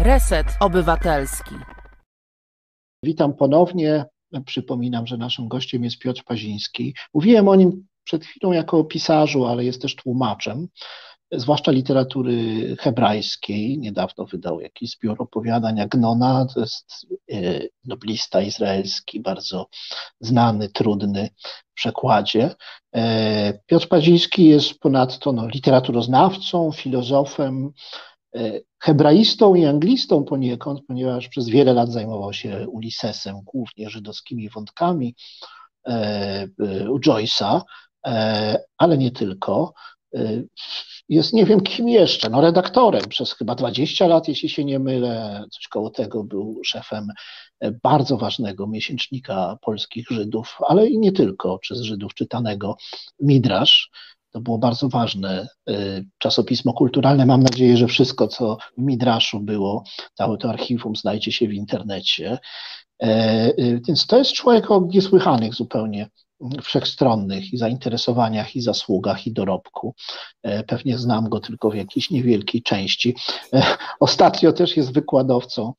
Reset Obywatelski. Witam ponownie. Przypominam, że naszym gościem jest Piotr Paziński. Mówiłem o nim przed chwilą jako pisarzu, ale jest też tłumaczem, zwłaszcza literatury hebrajskiej. Niedawno wydał jakiś zbiór opowiadań Agnona, to jest e, noblista izraelski, bardzo znany, trudny w przekładzie. E, Piotr Paziński jest ponadto no, literaturoznawcą, filozofem, E, hebraistą i anglistą poniekąd, ponieważ przez wiele lat zajmował się Ulyssesem, głównie żydowskimi wątkami u Joyce'a, ale nie tylko. Jest nie wiem kim jeszcze, no redaktorem przez chyba 20 lat, jeśli się nie mylę, coś koło tego był szefem bardzo ważnego miesięcznika polskich Żydów, ale i nie tylko, przez Żydów czytanego Midrasz. To było bardzo ważne y, czasopismo kulturalne. Mam nadzieję, że wszystko, co w Midraszu było, całe to archiwum znajdzie się w internecie. E, y, więc to jest człowiek o niesłychanych zupełnie wszechstronnych i zainteresowaniach, i zasługach, i dorobku. E, pewnie znam go tylko w jakiejś niewielkiej części. E, ostatnio też jest wykładowcą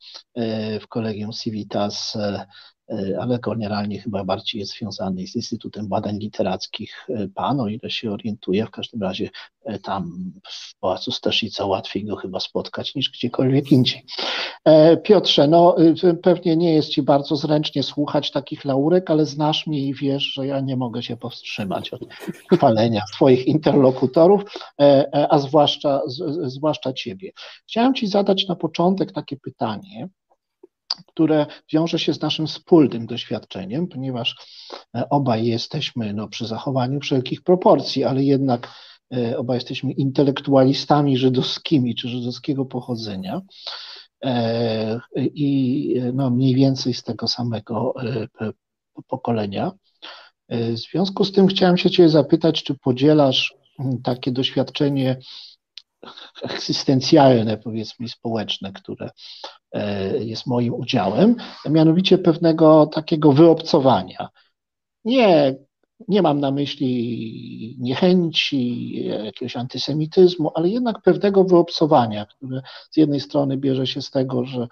w Kolegium Civitas E, ale generalnie chyba bardziej jest związany z Instytutem Badań Literackich e, PAN, o ile się orientuję. W każdym razie e, tam w Pałacu Staszica łatwiej go chyba spotkać niż gdziekolwiek indziej. Piotrze, no pewnie nie jest Ci bardzo zręcznie słuchać takich laurek, ale znasz mnie i wiesz, że ja nie mogę się powstrzymać od chwalenia Twoich interlokutorów, a zwłaszcza, zwłaszcza Ciebie. Chciałem Ci zadać na początek takie pytanie, które wiąże się z naszym wspólnym doświadczeniem, ponieważ e, obaj jesteśmy no, przy zachowaniu wszelkich proporcji, ale jednak e, obaj jesteśmy intelektualistami żydowskimi czy żydowskiego pochodzenia e, i no, mniej więcej z tego samego pokolenia. W związku z tym chciałem się Cię zapytać, czy podzielasz takie doświadczenie egzystencjalne, powiedzmy, społeczne, które e, jest moim udziałem, mianowicie pewnego takiego wyobcowania. Nie, nie mam na myśli niechęci, jakiegoś antysemityzmu, ale jednak pewnego wyobcowania, które z jednej strony bierze się z tego, że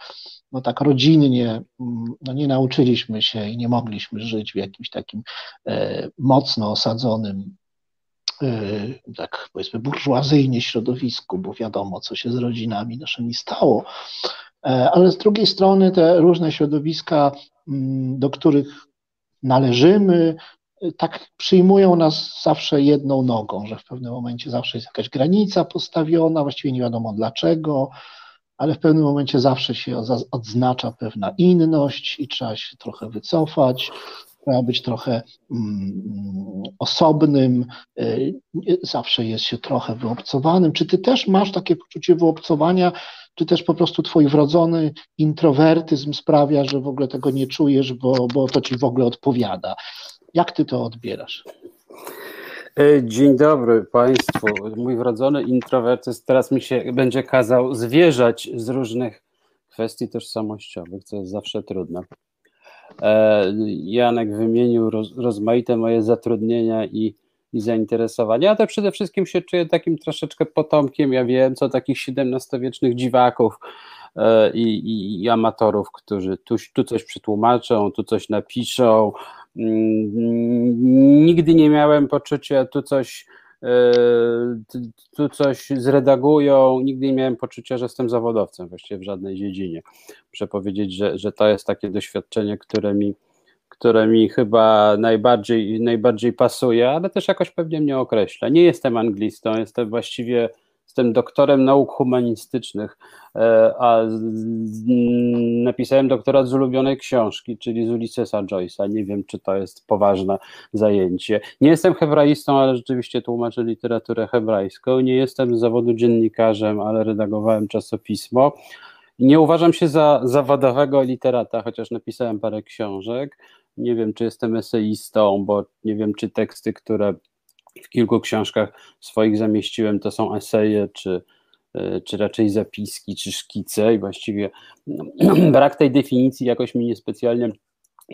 no tak rodzinnie mm, no nie nauczyliśmy się i nie mogliśmy żyć w jakimś takim e, mocno osadzonym tak powiedzmy burżuazyjnie środowisku, bo wiadomo, co się z rodzinami naszymi stało, e, ale z drugiej strony te różne środowiska, mm, do których należymy, y, tak przyjmują nas zawsze jedną nogą, że w pewnym momencie zawsze jest jakaś granica postawiona, właściwie nie wiadomo dlaczego, ale w pewnym momencie zawsze się odznacza pewna inność i trzeba się trochę wycofać, trzeba być trochę mm, osobnym, y, zawsze jest się trochę wyobcowanym. Czy ty też masz takie poczucie wyobcowania, czy też po prostu twój wrodzony introwertyzm sprawia, że w ogóle tego nie czujesz, bo, bo to ci w ogóle odpowiada? Jak ty to odbierasz? E, dzień dobry Państwu. Mój wrodzony introwertyzm teraz mi się będzie kazał zwierzać z różnych kwestii tożsamościowych, co jest zawsze trudne. E, Janek wymienił roz, rozmaite moje zatrudnienia i, i zainteresowania. To przede wszystkim się czuję takim troszeczkę potomkiem, ja wiem, co takich XVII-wiecznych dziwaków e, i, i, amatorów, którzy tu, tu coś przetłumaczą, tu coś napiszą. Mm, nigdy nie miałem poczucia, tu coś tu coś zredagują. Nigdy nie miałem poczucia, że jestem zawodowcem właściwie w żadnej dziedzinie. Muszę powiedzieć, że, że to jest takie doświadczenie, które mi, które mi chyba najbardziej, najbardziej pasuje, ale też jakoś pewnie mnie określa. Nie jestem anglistą, jestem właściwie Jestem doktorem nauk humanistycznych, e, a napisałem doktorat z ulubionej książki, czyli z Ulyssesa Joyce'a. Nie wiem, czy to jest poważne zajęcie. Nie jestem hebraistą, ale rzeczywiście tłumaczę literaturę hebrajską. Nie jestem z zawodu dziennikarzem, ale redagowałem czasopismo. Nie uważam się za zawodowego literata, chociaż napisałem parę książek. Nie wiem, czy jestem eseistą, bo nie wiem, czy teksty, które w kilku książkach swoich zamieściłem, to są eseje, czy, e, czy raczej zapiski, czy szkice i właściwie brak tej definicji jakoś mi niespecjalnie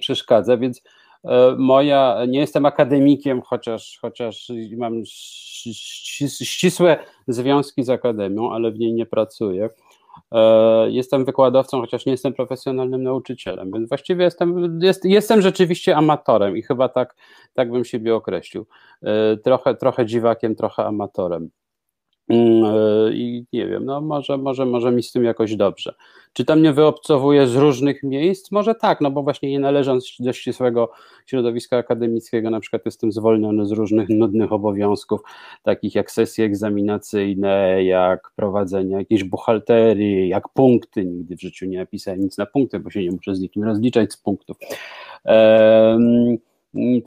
przeszkadza, więc E, moja, nie jestem akademikiem, chociaż, chociaż mam ścisłe związki z akademią, ale w niej nie pracuję. E, jestem wykładowcą, chociaż nie jestem profesjonalnym nauczycielem, więc właściwie jestem, jest, jestem rzeczywiście amatorem i chyba tak, tak bym siebie określił. E, trochę, trochę dziwakiem, trochę amatorem. Mm, e, I nie wiem, no może, może, może mi z tym jakoś dobrze. Czy to mnie wyobcowuje z różnych miejsc? Może tak, no bo właśnie nie należąc do ścisłego środowiska akademickiego, na przykład jestem zwolniony z różnych nudnych obowiązków, takich jak sesje egzaminacyjne, jak prowadzenie jakiejś buchalterii, jak punkty. Nigdy w życiu nie napisałem nic na punkty, bo się nie muszę z nikim rozliczać z punktów. Um,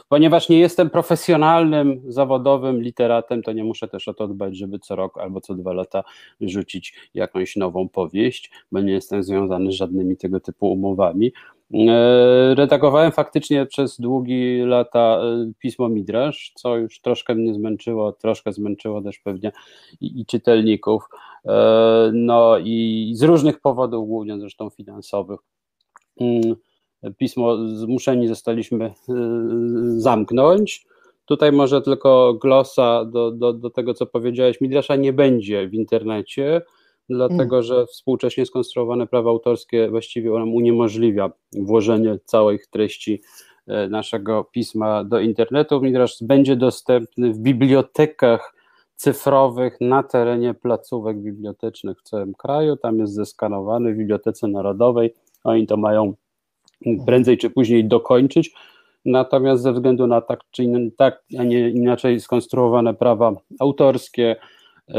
Ponieważ nie jestem profesjonalnym, zawodowym literatem, to nie muszę też o to dbać, żeby co rok albo co dwa lata rzucić jakąś nową powieść, bo nie jestem związany z żadnymi tego typu umowami. E, redagowałem faktycznie przez długie lata e, pismo Midrasz, co już troszkę mnie zmęczyło, troszkę zmęczyło też pewnie i, i czytelników. E, no i z różnych powodów, głównie zresztą finansowych mm, pismo zmuszeni zostaliśmy y, zamknąć. Tutaj może tylko glosa do, do, do tego, co powiedziałeś. Midrasza nie będzie w internecie, dlatego mm. że współcześnie skonstruowane prawo autorskie właściwie nam uniemożliwia włożenie całych treści e, naszego pisma do internetu. Midrasz będzie dostępny w bibliotekach cyfrowych na terenie placówek bibliotecznych w całym kraju. Tam jest zeskanowany w Bibliotece Narodowej. Oni to mają prędzej czy później dokończyć. Natomiast ze względu na tak czy in, tak, a nie inaczej skonstruowane prawa autorskie, yy,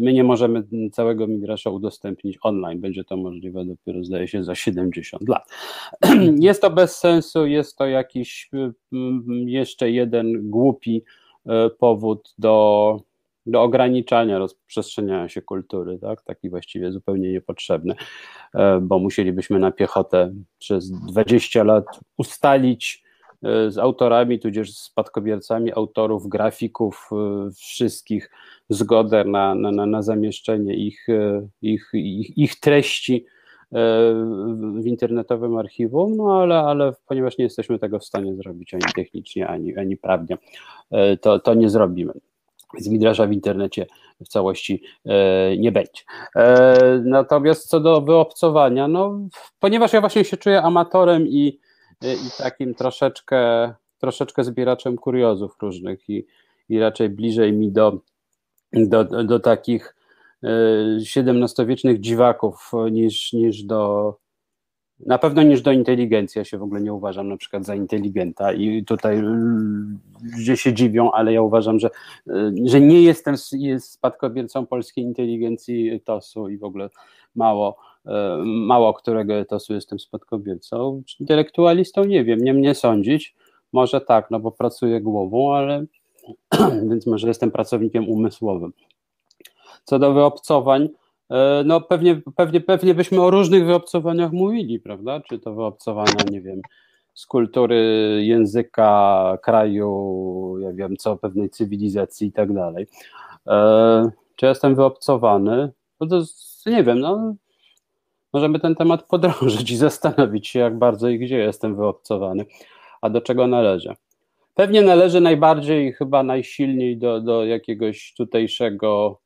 my nie możemy całego Midrasza udostępnić online. Będzie to możliwe dopiero, zdaje się, za 70 lat. Jest to bez sensu, jest to jakiś yy, jeszcze jeden głupi yy, powód do do ograniczania rozprzestrzeniania się kultury, tak? taki właściwie zupełnie niepotrzebny, e, bo musielibyśmy na piechotę przez 20 lat ustalić e, z autorami, tudzież z spadkobiercami autorów, grafików, e, wszystkich zgodę na, na, na zamieszczenie ich, ich, ich, ich treści w internetowym archiwum, no ale, ale ponieważ nie jesteśmy tego w stanie zrobić ani technicznie, ani, ani prawnie, to, to nie zrobimy z Midrasza w internecie w całości e, nie będzie. E, natomiast co do wyobcowania, no, ponieważ ja właśnie się czuję amatorem i, i takim troszeczkę, troszeczkę zbieraczem kuriozów różnych i, i raczej bliżej mi do, do, do takich XVII-wiecznych e, dziwaków niż, niż do na pewno niż do inteligencji. Ja się w ogóle nie uważam na przykład za inteligenta i tutaj ludzie się dziwią, ale ja uważam, że, że nie jestem spadkobiercą polskiej inteligencji TOS-u i w ogóle mało, mało którego etosu jestem spadkobiercą. Intelektualistą nie wiem, nie mnie sądzić. Może tak, no bo pracuję głową, ale więc może jestem pracownikiem umysłowym. Co do wyobcowań, no pewnie, pewnie, pewnie byśmy o różnych wyobcowaniach mówili, prawda? Czy to wyobcowania, nie wiem, z kultury, języka, kraju, ja wiem co, pewnej cywilizacji i tak dalej. E, czy jestem wyobcowany? No to nie wiem, no możemy ten temat podrążyć i zastanowić się, jak bardzo i gdzie jestem wyobcowany, a do czego należę. Pewnie należy najbardziej, chyba najsilniej do, do jakiegoś tutejszego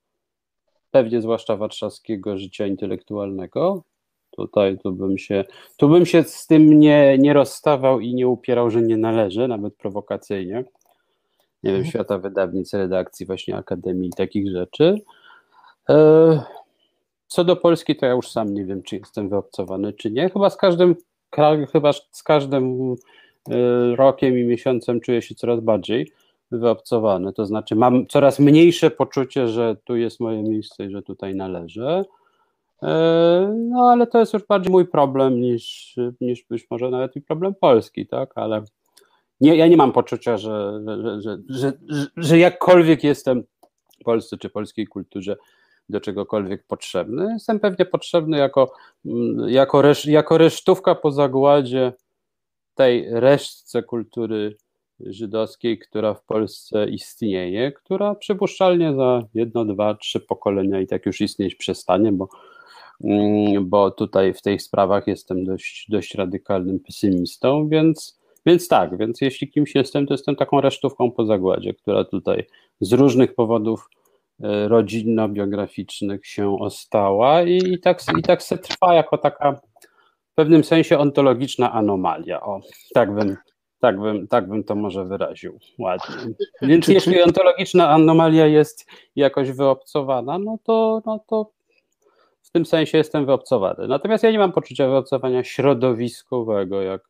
pewnie zwłaszcza warszawskiego życia intelektualnego. Tutaj tu bym się, tu bym się z tym nie, nie rozstawał i nie upierał, że nie należy, nawet prowokacyjnie. Nie wiem, mhm. świata wydawnic, redakcji, właśnie akademii i takich rzeczy. E, co do Polski, to ja już sam nie wiem, czy jestem wyobcowany, czy nie. Chyba z każdym chyba z każdym e, rokiem i miesiącem czuję się coraz bardziej wyobcowane. To znaczy, mam coraz mniejsze poczucie, że tu jest moje miejsce i że tutaj należę. E, no, ale to jest już bardziej mój problem niż, niż być może nawet i problem Polski, tak? Ale nie, ja nie mam poczucia, że, że, że, że, jakkolwiek jestem Polsce czy polskiej kulturze do czegokolwiek potrzebny. Jestem pewnie potrzebny jako, jako, jako resztówka po zagładzie tej resztce kultury żydowskiej, która w Polsce istnieje, która przypuszczalnie za jedno, dwa, trzy pokolenia i tak już istnieć przestanie, bo, mm, bo tutaj w tych sprawach jestem dość, dość radykalnym pesymistą, więc Więc tak, więc jeśli kimś jestem, to jestem taką resztówką po zagładzie, która tutaj z różnych powodów e, rodzinno-biograficznych się ostała i, i, tak, i tak se trwa jako taka w pewnym sensie ontologiczna anomalia. O, tak bym, tak bym, tak bym to może wyraził ładnie. Więc czy, jeśli ontologiczna anomalia jest jakoś wyobcowana, no to, no to w tym sensie jestem wyobcowany. Natomiast ja nie mam poczucia wyobcowania środowiskowego, jak,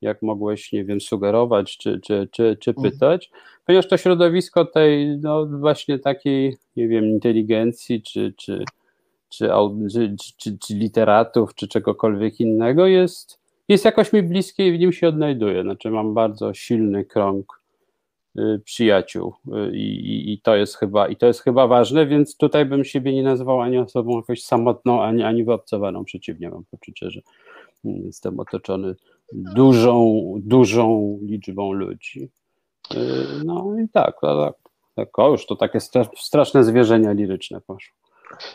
jak mogłeś, nie wiem, sugerować czy, czy, czy, czy mhm. pytać, ponieważ to środowisko tej, no właśnie takiej, nie wiem, inteligencji, czy, czy, czy, czy, czy, czy literatów, czy czegokolwiek innego jest, jest jakoś mi bliskie i w nim się odnajduję. Znaczy mam bardzo silny krąg y, przyjaciół y, i, i, to jest chyba i to jest chyba ważne, więc tutaj bym siebie nie nazywał ani osobą jakoś samotną, ani, ani wyobcowaną, przeciwnie, mam poczucie, że mm, jestem otoczony dużą, dużą liczbą ludzi. Y, no i tak, tak, tak o już to takie straszne zwierzenia liryczne poszło.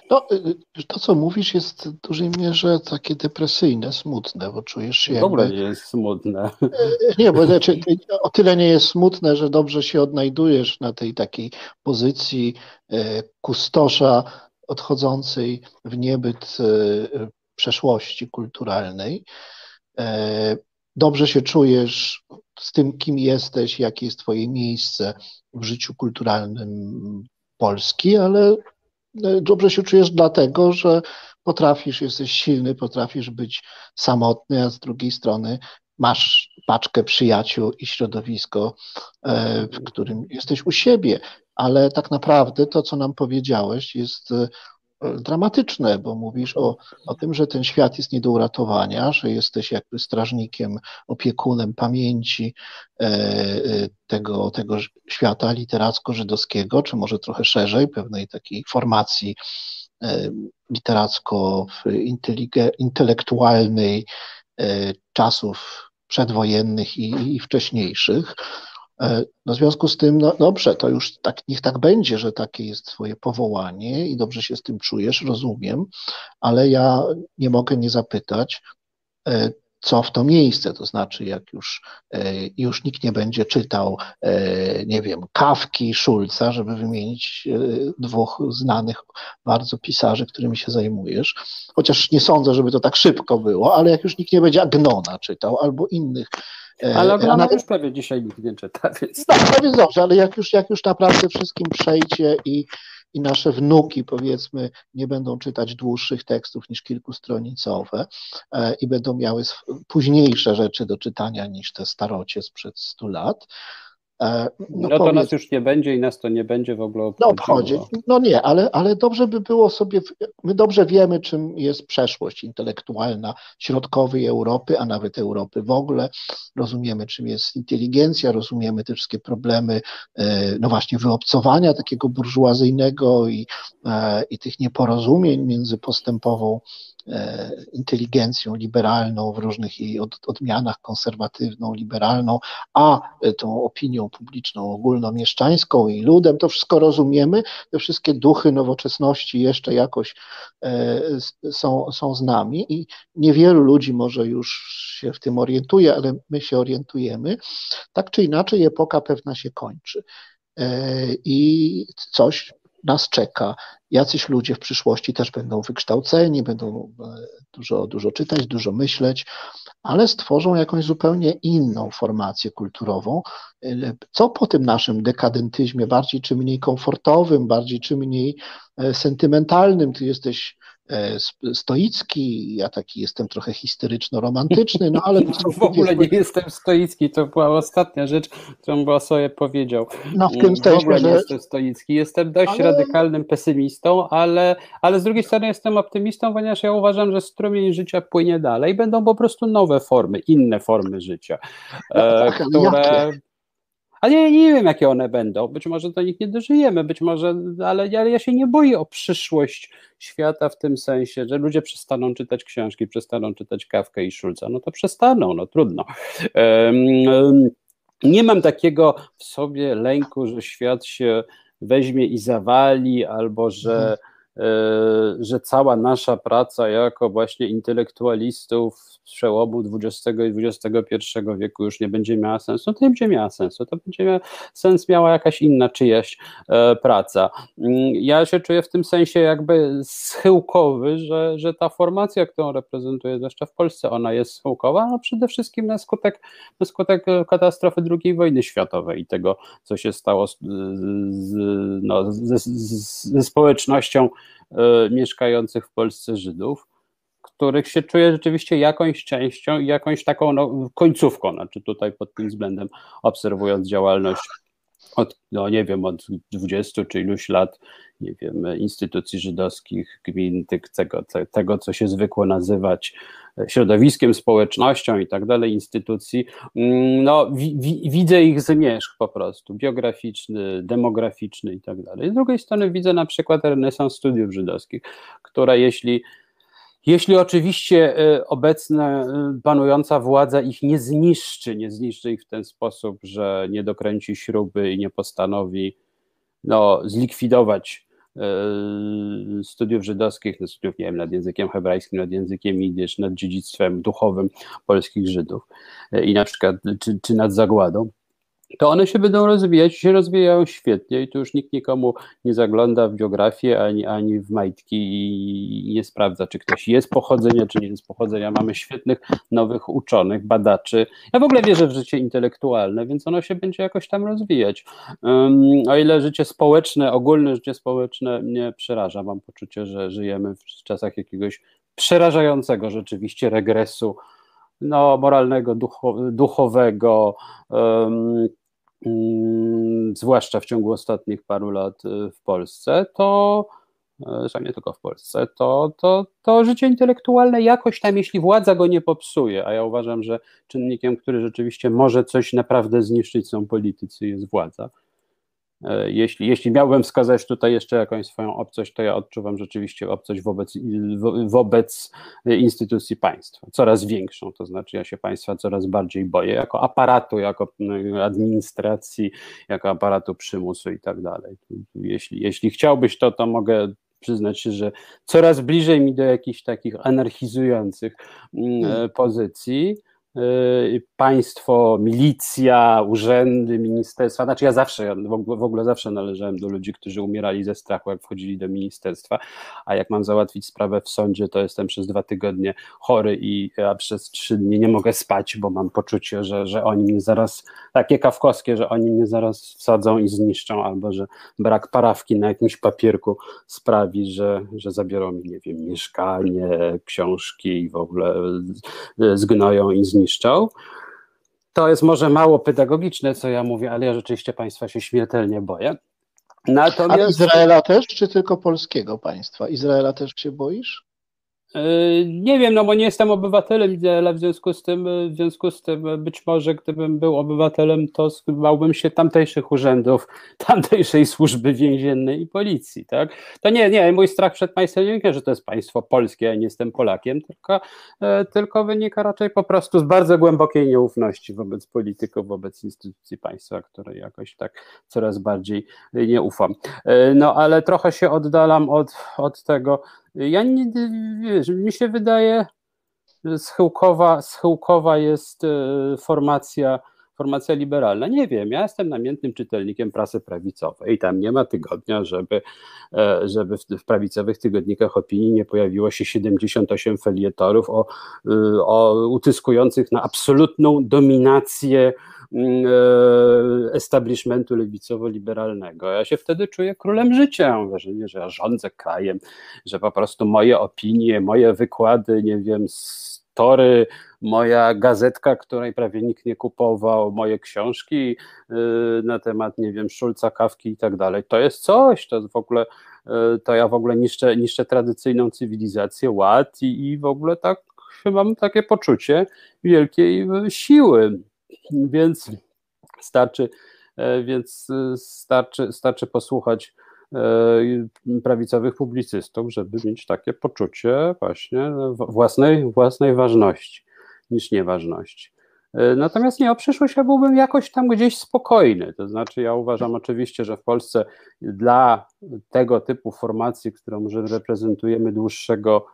No, y, to, co mówisz, jest w dużej mierze takie depresyjne, smutne, bo czujesz się. W ogóle jakby... nie jest smutne. Y, nie, bo znaczy, o tyle nie jest smutne, że dobrze się odnajdujesz na tej takiej pozycji kustosza odchodzącej w niebyt przeszłości kulturalnej dobrze się czujesz z tym, kim jesteś, jakie jest Twoje miejsce w życiu kulturalnym Polski, ale dobrze się czujesz dlatego, że potrafisz, jesteś silny, potrafisz być samotny, a z drugiej strony masz paczkę przyjaciół i środowisko, e, w którym jesteś u siebie. Ale tak naprawdę to, co nam powiedziałeś, jest dramatyczne, bo mówisz o, o tym, że ten świat jest nie do uratowania, że jesteś jakby strażnikiem, opiekunem pamięci e, e, tego, tego świata literacko-żydowskiego, czy może trochę szerzej, pewnej takiej formacji e, literacko-intelektualnej czasów przedwojennych i, i wcześniejszych. E, no w związku z tym, no dobrze, to już tak, niech tak będzie, że takie jest Twoje powołanie i dobrze się z tym czujesz, rozumiem, ale ja nie mogę nie zapytać, e, co w to miejsce, to znaczy jak już, e, już nikt nie będzie czytał, nie wiem, Kawki, Szulca, żeby wymienić dwóch znanych bardzo pisarzy, którymi się zajmujesz, chociaż nie sądzę, żeby to tak szybko było, ale jak już nikt nie będzie Agnona czytał albo innych ale Oglądam już prawie dzisiaj nikt nie czyta, więc... No, no więc dobrze, ale jak już, jak już naprawdę wszystkim przejdzie i, i nasze wnuki, powiedzmy, nie będą czytać dłuższych tekstów niż kilkustronicowe e, i będą miały późniejsze rzeczy do czytania niż te starocie sprzed 100 lat, E, no, no to nas już nie będzie i nas to nie będzie w ogóle obchodziło. No obchodzi. No nie, ale, ale dobrze by było sobie, my dobrze wiemy, czym jest przeszłość intelektualna środkowej Europy, a nawet Europy w ogóle. Rozumiemy, czym jest inteligencja, rozumiemy te wszystkie problemy, e, no właśnie, wyobcowania takiego burżuazyjnego i, e, i tych nieporozumień między postępową E, inteligencją liberalną w różnych jej odmianach, konserwatywną, liberalną, a tą opinią publiczną ogólnomieszczańską i ludem, to wszystko rozumiemy, te wszystkie duchy nowoczesności jeszcze jakoś e, są, są z nami i niewielu ludzi może już się w tym orientuje, ale my się orientujemy. Tak czy inaczej epoka pewna się kończy e, i coś nas czeka. Jacyś ludzie w przyszłości też będą wykształceni, będą e, dużo, dużo czytać, dużo myśleć, ale stworzą jakąś zupełnie inną formację kulturową. E, co po tym naszym dekadentyzmie, bardziej czy mniej komfortowym, bardziej czy mniej e, sentymentalnym, ty jesteś stoicki, ja taki jestem trochę histeryczno-romantyczny, no ale... w ogóle nie jestem stoicki, to była ostatnia rzecz, którą była sobie powiedział. No w tym sensie, w ogóle nie jestem stoicki, jestem dość ale... radykalnym pesymistą, ale, ale z drugiej strony jestem optymistą, ponieważ ja uważam, że strumień życia płynie dalej, będą po prostu nowe formy, inne formy życia, no tak, które... Jakie? Ale ja nie wiem, jakie one będą. Być może do nich nie dożyjemy, być może, ale, ale ja się nie boję o przyszłość świata w tym sensie, że ludzie przestaną czytać książki, przestaną czytać Kawkę i Szulca. No to przestaną, no trudno. Um, nie mam takiego w sobie lęku, że świat się weźmie i zawali, albo że, że cała nasza praca jako właśnie intelektualistów z przełomu XX i XXI wieku już nie będzie miała sensu, to nie będzie miała sensu, to będzie miała, sens miała jakaś inna czyjaś e, praca. Mm, ja się czuję w tym sensie jakby schyłkowy, że, że ta formacja, którą reprezentuję, zwłaszcza w Polsce, ona jest schyłkowa, no przede wszystkim na skutek, na skutek katastrofy II wojny światowej i tego, co się stało z, z, no, ze, ze społecznością e, mieszkających w Polsce Żydów których się czuję rzeczywiście jakąś częścią jakąś taką no, końcówką, znaczy tutaj pod tym względem obserwując działalność od, no nie wiem, od 20 czy iluś lat, nie wiem, instytucji żydowskich, gmin, tego, tego co się zwykło nazywać środowiskiem, społecznością i tak dalej, instytucji, mm, no wi, wi, widzę ich zmierzch po prostu, biograficzny, demograficzny i tak dalej. Z drugiej strony widzę na przykład renesans studiów żydowskich, która jeśli jeśli oczywiście e, obecna e, panująca władza ich nie zniszczy, nie zniszczy ich w ten sposób, że nie dokręci śruby i nie postanowi no, zlikwidować e, studiów żydowskich, no, studiów nie wiem, nad językiem hebrajskim, nad językiem jidysz, nad dziedzictwem duchowym polskich Żydów i na przykład, czy, czy nad zagładą, to one się będą rozwijać, się rozwijają świetnie i tu już nikt nikomu nie zagląda w biografię ani, ani w majtki i nie sprawdza, czy ktoś jest pochodzenia, czy nie jest pochodzenia. Mamy świetnych, nowych uczonych, badaczy. Ja w ogóle wierzę w życie intelektualne, więc ono się będzie jakoś tam rozwijać. Um, o ile życie społeczne, ogólne życie społeczne mnie przeraża, mam poczucie, że żyjemy w czasach jakiegoś przerażającego rzeczywiście regresu no, moralnego, duchowego, um, zwłaszcza w ciągu ostatnich paru lat y, w Polsce, to że nie tylko w Polsce, to, to, to życie intelektualne jakoś tam, jeśli władza go nie popsuje, a ja uważam, że czynnikiem, który rzeczywiście może coś naprawdę zniszczyć są politycy, jest władza, jeśli, jeśli miałbym wskazać tutaj jeszcze jakąś swoją obcość, to ja odczuwam rzeczywiście obcość wobec, wobec instytucji państwa, coraz większą, to znaczy ja się państwa coraz bardziej boję, jako aparatu, jako no, administracji, jako aparatu przymusu i tak dalej. Jeśli, jeśli chciałbyś to, to mogę przyznać się, że coraz bliżej mi do jakichś takich anarchizujących mm, hmm. pozycji, państwo, milicja, urzędy, ministerstwa. Znaczy ja zawsze, w ogóle, zawsze należałem do ludzi, którzy umierali ze strachu, jak wchodzili do ministerstwa, a jak mam załatwić sprawę w sądzie, to jestem przez dwa tygodnie chory i a przez trzy dni nie mogę spać, bo mam poczucie, że, że oni mnie zaraz, takie kawkowskie, że oni mnie zaraz wsadzą i zniszczą, albo że brak parawki na jakimś papierku sprawi, że, że zabiorą mi, nie wiem, mieszkanie, książki i w ogóle zgnoją i zniszczą niszczą. To jest może mało pedagogiczne, co ja mówię, ale ja rzeczywiście państwa się śmiertelnie boję. Natomiast... A Izraela też, czy tylko polskiego państwa? Izraela też się boisz? Yy, nie wiem, no bo nie jestem obywatelem Izraela, w związku z tym, w związku z tym być może gdybym był obywatelem, to bałbym się tamtejszych urzędów, tamtejszej służby więziennej i policji, tak? To nie, nie, mój strach przed państwem nie wynika, że to jest państwo polskie, ja nie jestem Polakiem, tylko, e, tylko wynika raczej po prostu z bardzo głębokiej nieufności wobec polityków, wobec instytucji państwa, której jakoś tak coraz bardziej nie ufam. E, no ale trochę się oddalam od, od tego, ja nie, wiesz, mi się wydaje, że schyłkowa, schyłkowa jest e, formacja, formacja liberalna. Nie wiem, ja jestem namiętnym czytelnikiem prasy prawicowej i tam nie ma tygodnia, żeby, e, żeby w, prawicowych tygodnikach opinii nie pojawiło się 78 felietorów o, e, o utyskujących na absolutną dominację Mm, e, establishmentu lewicowo-liberalnego. Ja się wtedy czuję królem życia. Mam wrażenie, że ja rządzę krajem, że po prostu moje opinie, moje wykłady, nie wiem, tory, moja gazetka, której prawie nikt nie kupował, moje książki y, na temat, nie wiem, Szulca, Kawki i tak dalej. To jest coś, to w ogóle, y, to ja w ogóle niszczę, niszczę tradycyjną cywilizację, ład i, i w ogóle tak mam takie poczucie wielkiej siły. Więc starczy, więc starczy, starczy posłuchać prawicowych publicystów, żeby mieć takie poczucie właśnie własnej, własnej ważności niż nieważności. E, natomiast nie, o przyszłość ja byłbym jakoś tam gdzieś spokojny. To znaczy, ja uważam oczywiście, że w Polsce dla tego typu formacji, którą reprezentujemy dłuższego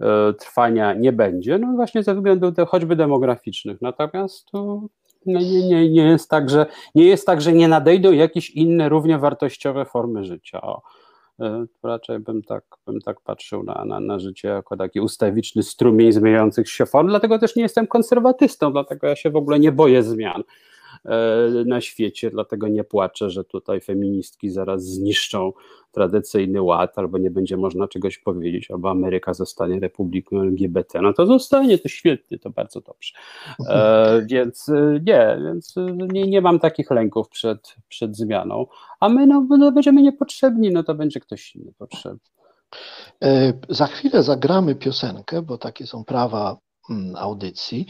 e, trwania nie będzie, no właśnie ze względów choćby demograficznych. Natomiast tu no nie, nie, nie, jest tak, że, nie jest tak, że nie nadejdą jakieś inne równie wartościowe formy życia. O, e, raczej bym tak, bym tak patrzył na, na, na życie jako taki ustawiczny strumień zmieniających się form, dlatego też nie jestem konserwatystą, dlatego ja się w ogóle nie boję zmian. E, na świecie, dlatego nie płaczę, że tutaj feministki zaraz zniszczą tradycyjny ład, albo nie będzie można czegoś powiedzieć, albo Ameryka zostanie republiką LGBT. No to zostanie, to świetnie, to bardzo dobrze. E, więc e, nie, więc nie, nie mam takich lęków przed, przed zmianą. A my no, no będziemy niepotrzebni, no to będzie ktoś inny potrzebny. Za chwilę zagramy piosenkę, bo takie są prawa mm, audycji.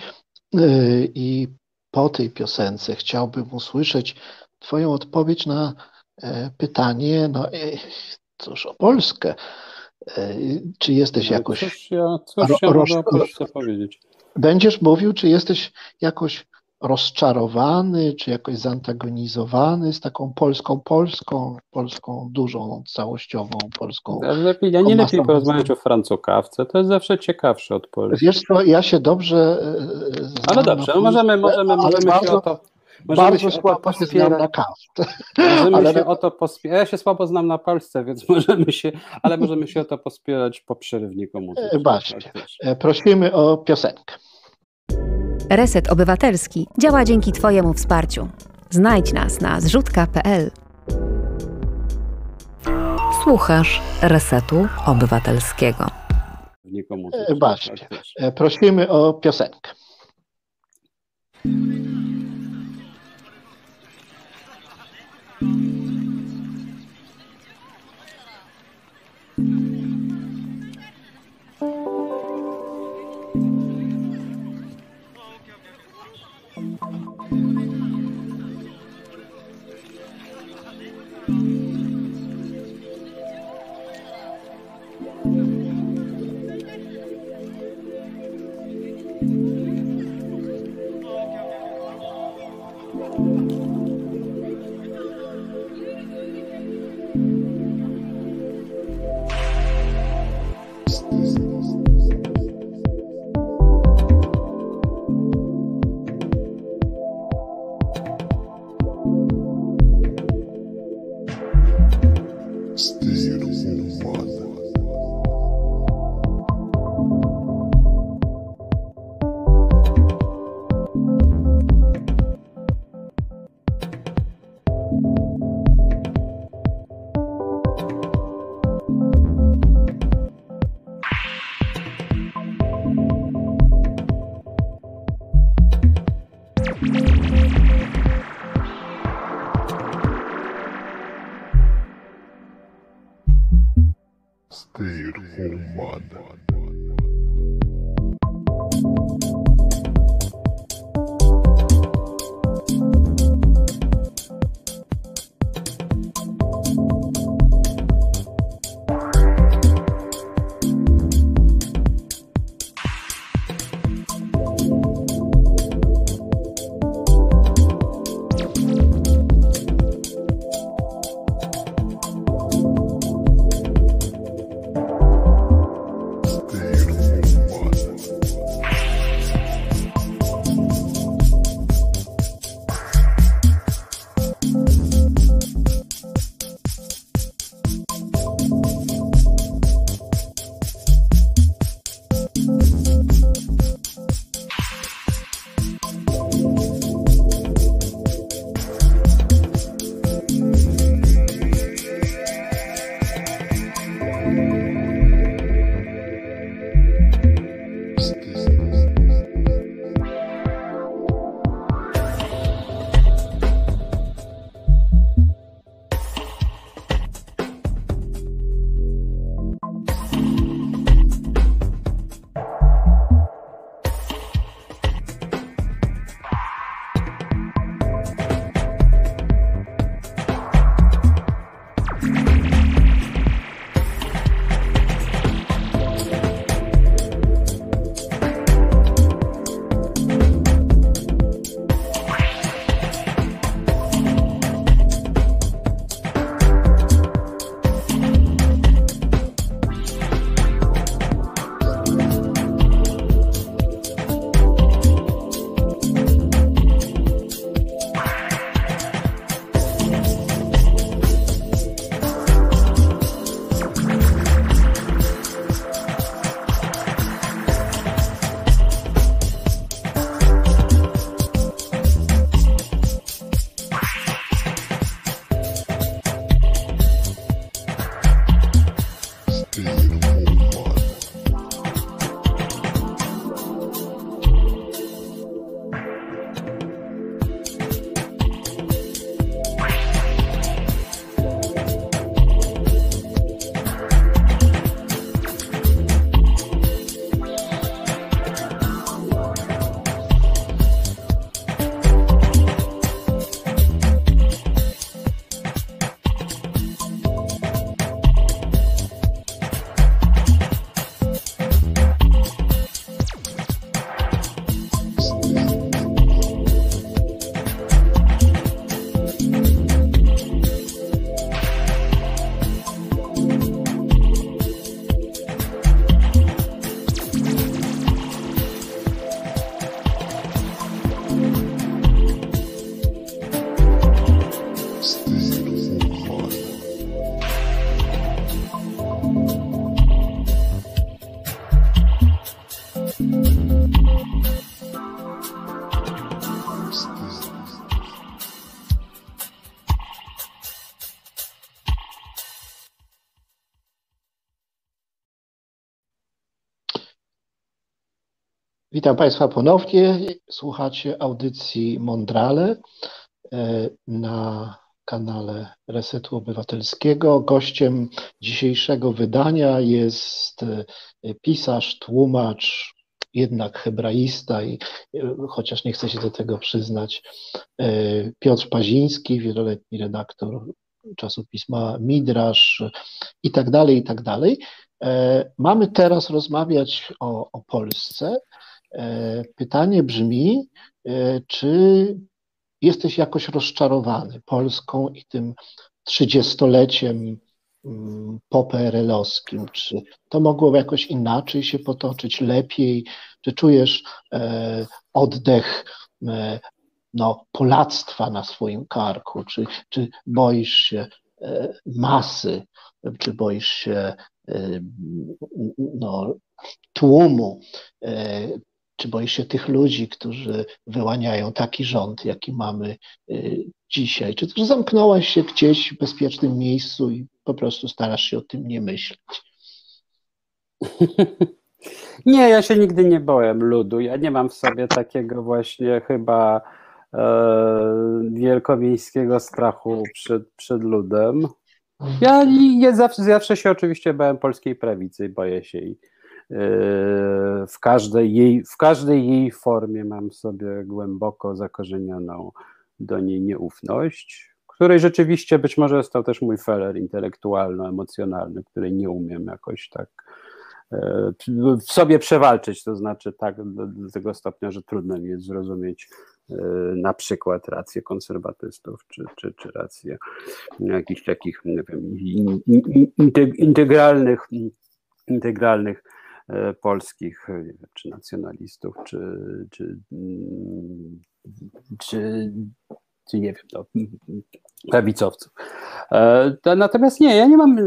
I po tej piosence chciałbym usłyszeć Twoją odpowiedź na e, pytanie, no e, cóż o Polskę. E, czy jesteś jakoś. Cóż ja, cóż ja roz, roz, powiedzieć. Będziesz mówił, czy jesteś jakoś rozczarowany, czy jakoś zantagonizowany z taką polską Polską, polską dużą, całościową polską. Ja, lepiej, ja nie lepiej porozmawiać o francokawce, to jest zawsze ciekawsze od Polski. Wiesz co, ja się dobrze. Ale dobrze, no możemy, możemy, możemy bardzo, się o to. Możemy bardzo się słabo się znam na kawce. Możemy ale... się o to pospierać. Ja się słabo znam na Polsce, więc możemy się, ale możemy się o to pospierać po przerywniku muzycznym. Właśnie. Tak Prosimy o piosenkę. Reset Obywatelski działa dzięki Twojemu wsparciu. Znajdź nas na zrzutka.pl. Słuchasz Resetu Obywatelskiego. Nikomu e, Właśnie. E, prosimy o piosenkę. Witam Państwa ponownie. Słuchacie audycji Mondrale e, na kanale Resetu Obywatelskiego. Gościem dzisiejszego wydania jest e, pisarz, tłumacz, jednak hebraista i e, chociaż nie chcę się do tego przyznać, Piotr Paziński, wieloletni redaktor czasopisma Midrasz i tak dalej, i tak dalej. Mamy teraz rozmawiać o, o Polsce, pytanie brzmi, e, czy jesteś jakoś rozczarowany Polską i tym trzydziestoleciem mm, poprl-owskim? Czy to mogło jakoś inaczej się potoczyć, lepiej? Czy czujesz e, oddech no, polactwa na swoim karku? Czy, czy boisz się masy? Czy boisz się no, tłumu? Czy boisz się tych ludzi, którzy wyłaniają taki rząd, jaki mamy y, dzisiaj? Czy też zamknąłeś się gdzieś w bezpiecznym miejscu i po prostu starasz się o tym nie myśleć? Nie, ja się nigdy nie bołem ludu. Ja nie mam w sobie takiego właśnie chyba e, wielkomiejskiego strachu przed, przed ludem. Ja, ja zawsze, zawsze się oczywiście bałem polskiej prawicy boję się jej w każdej jej, w każdej jej formie mam sobie głęboko zakorzenioną do niej nieufność, której rzeczywiście być może to też mój feler intelektualno-emocjonalny, której nie umiem jakoś tak e, w sobie przewalczyć, to znaczy tak do, do tego stopnia, że trudno mi jest zrozumieć e, na przykład rację konserwatystów, czy, czy, czy rację jakichś takich, nie wiem, integralnych, integralnych polskich, czy nacjonalistów, czy, czy, mm, czy, czy nie wiem, no, prawicowców. E, natomiast nie, ja nie mam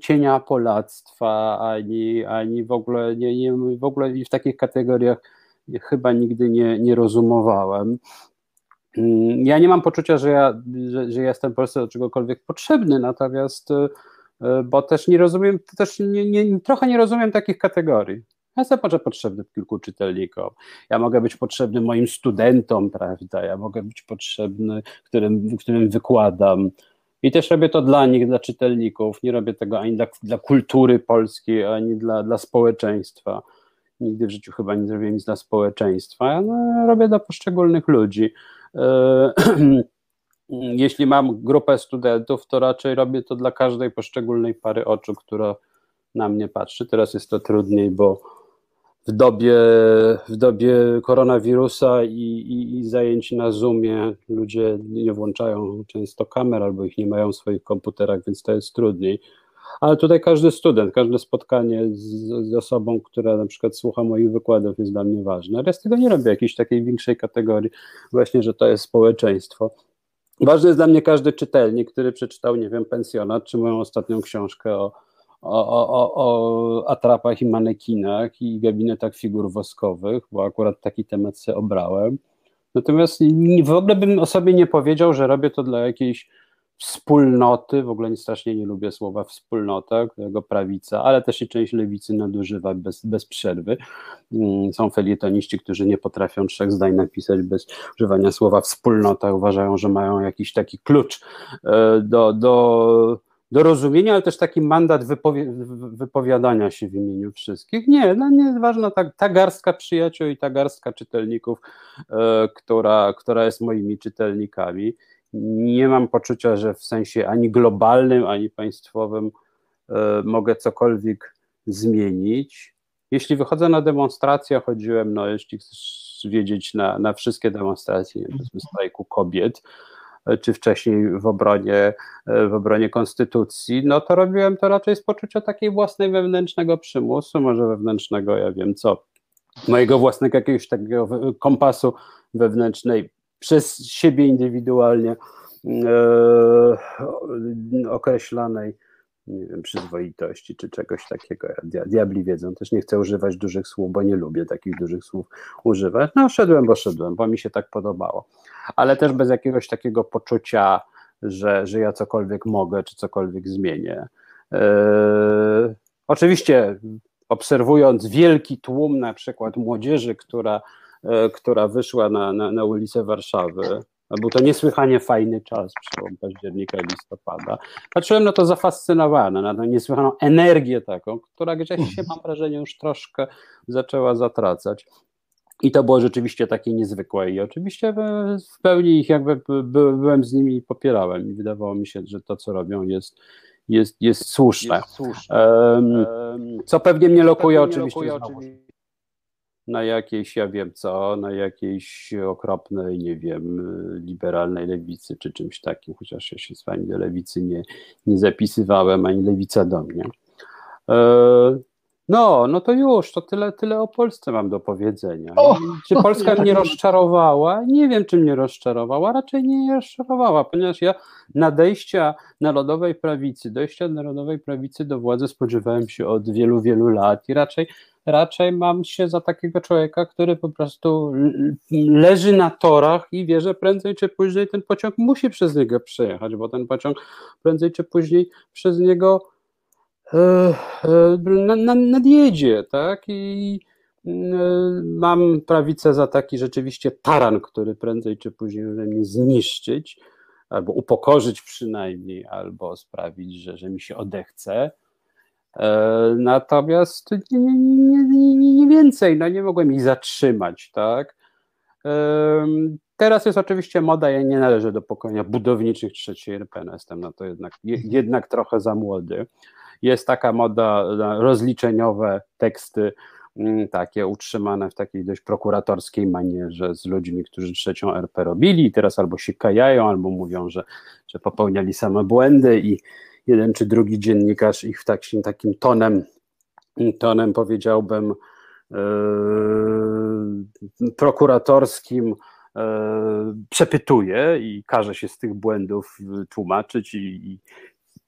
cienia polactwa, ani, ani w ogóle nie, nie, w ogóle w takich kategoriach chyba nigdy nie, nie rozumowałem. Mm, ja nie mam poczucia, że ja, że, że jestem Polsce do czegokolwiek potrzebny, natomiast E, bo też nie rozumiem, też nie, nie, trochę nie rozumiem takich kategorii. Ja jestem może potrzebny kilku czytelnikom. Ja mogę być potrzebny moim studentom, prawda? Ja mogę być potrzebny, którym, którym wykładam. I też robię to dla nich, dla czytelników. Nie robię tego ani dla, dla kultury polskiej, ani dla, dla społeczeństwa. Nigdy w życiu chyba nie zrobiłem nic dla społeczeństwa. No, robię dla poszczególnych ludzi. E, jeśli mam grupę studentów, to raczej robię to dla każdej poszczególnej pary oczu, która na mnie patrzy. Teraz jest to trudniej, bo w dobie, w dobie koronawirusa i, i, i, zajęć na Zoomie ludzie nie włączają często kamer albo ich nie mają w swoich komputerach, więc to jest trudniej. Ale tutaj każdy student, każde spotkanie z, z osobą, która na przykład słucha moich wykładów jest dla mnie ważne. Ale ja z tego nie robię jakiejś takiej większej kategorii, właśnie, że to jest społeczeństwo. Ważny jest dla mnie każdy czytelnik, który przeczytał, nie wiem, Pensjonat, czy moją ostatnią książkę o, o, o, o atrapach i manekinach i gabinetach figur woskowych, bo akurat taki temat sobie obrałem. Natomiast w ogóle bym o sobie nie powiedział, że robię to dla jakiejś wspólnoty, w ogóle nie strasznie nie lubię słowa wspólnota, którego prawica, ale też i część lewicy nadużywa bez, bez przerwy. Mm, są felietoniści, którzy nie potrafią trzech zdań napisać bez używania słowa wspólnota, uważają, że mają jakiś taki klucz e, do, do, do rozumienia, ale też taki mandat wypowi wypowiadania się w imieniu wszystkich. Nie, no nie jest ważna ta, ta garstka przyjaciół i ta garstka czytelników, e, która, która jest moimi czytelnikami nie mam poczucia, że w sensie ani globalnym, ani państwowym e, mogę cokolwiek zmienić. Jeśli wychodzę na demonstrację, chodziłem, no jeśli chcesz wiedzieć, na, na wszystkie demonstracje, powiedzmy strajku kobiet, e, czy wcześniej w obronie, e, w obronie konstytucji, no to robiłem to raczej z poczucia takiej własnej wewnętrznego przymusu, może wewnętrznego, ja wiem co, mojego własnego jakiegoś takiego kompasu wewnętrznej przez siebie indywidualnie e, określanej nie wiem, przyzwoitości czy czegoś takiego. Diabli wiedzą, też nie chcę używać dużych słów, bo nie lubię takich dużych słów używać. No, szedłem, bo szedłem, bo mi się tak podobało. Ale też bez jakiegoś takiego poczucia, że, że ja cokolwiek mogę, czy cokolwiek zmienię. E, oczywiście, obserwując wielki tłum, na przykład młodzieży, która która wyszła na, na, na ulicę Warszawy. Był to niesłychanie fajny czas, przełom października i listopada. Patrzyłem na to zafascynowany, na tę niesłychaną energię taką, która gdzieś się, mam wrażenie, już troszkę zaczęła zatracać. I to było rzeczywiście takie niezwykłe i oczywiście w pełni ich jakby byłem z nimi i popierałem i wydawało mi się, że to, co robią jest, jest, jest słuszne. Jest słuszne. Um, co pewnie mnie lokuje oczywiście, oczywiście na jakiejś, ja wiem co, na jakiejś okropnej, nie wiem, liberalnej lewicy czy czymś takim, chociaż ja się z wami do lewicy nie, nie zapisywałem, ani lewica do mnie. No, no to już, to tyle, tyle o Polsce mam do powiedzenia. O, czy Polska mnie rozczarowała? Nie wiem, czy mnie rozczarowała, raczej nie rozczarowała, ponieważ ja nadejścia narodowej prawicy, dojścia narodowej prawicy do władzy spodziewałem się od wielu, wielu lat i raczej raczej mam się za takiego człowieka, który po prostu leży na torach i wie, że prędzej czy później ten pociąg musi przez niego przejechać, bo ten pociąg prędzej czy później przez niego nadjedzie, tak? I e, mam prawicę za taki rzeczywiście taran, który prędzej czy później może mnie zniszczyć, albo upokorzyć przynajmniej, albo sprawić, że, że mi się odechce. Natomiast nie, nie, nie, nie, więcej, no nie mogłem ich zatrzymać, tak. Teraz jest oczywiście moda, ja nie należę do pokolenia budowniczych trzeciej RP, jestem na to jednak, jednak trochę za młody. Jest taka moda na rozliczeniowe teksty, mm, takie utrzymane w takiej dość prokuratorskiej manierze z ludźmi, którzy trzecią RP robili i teraz albo się kajają, albo mówią, że, że popełniali same błędy i jeden czy drugi dziennikarz ich takim, takim tonem, tonem powiedziałbym yy, prokuratorskim yy, przepytuje i każe się z tych błędów tłumaczyć i, i,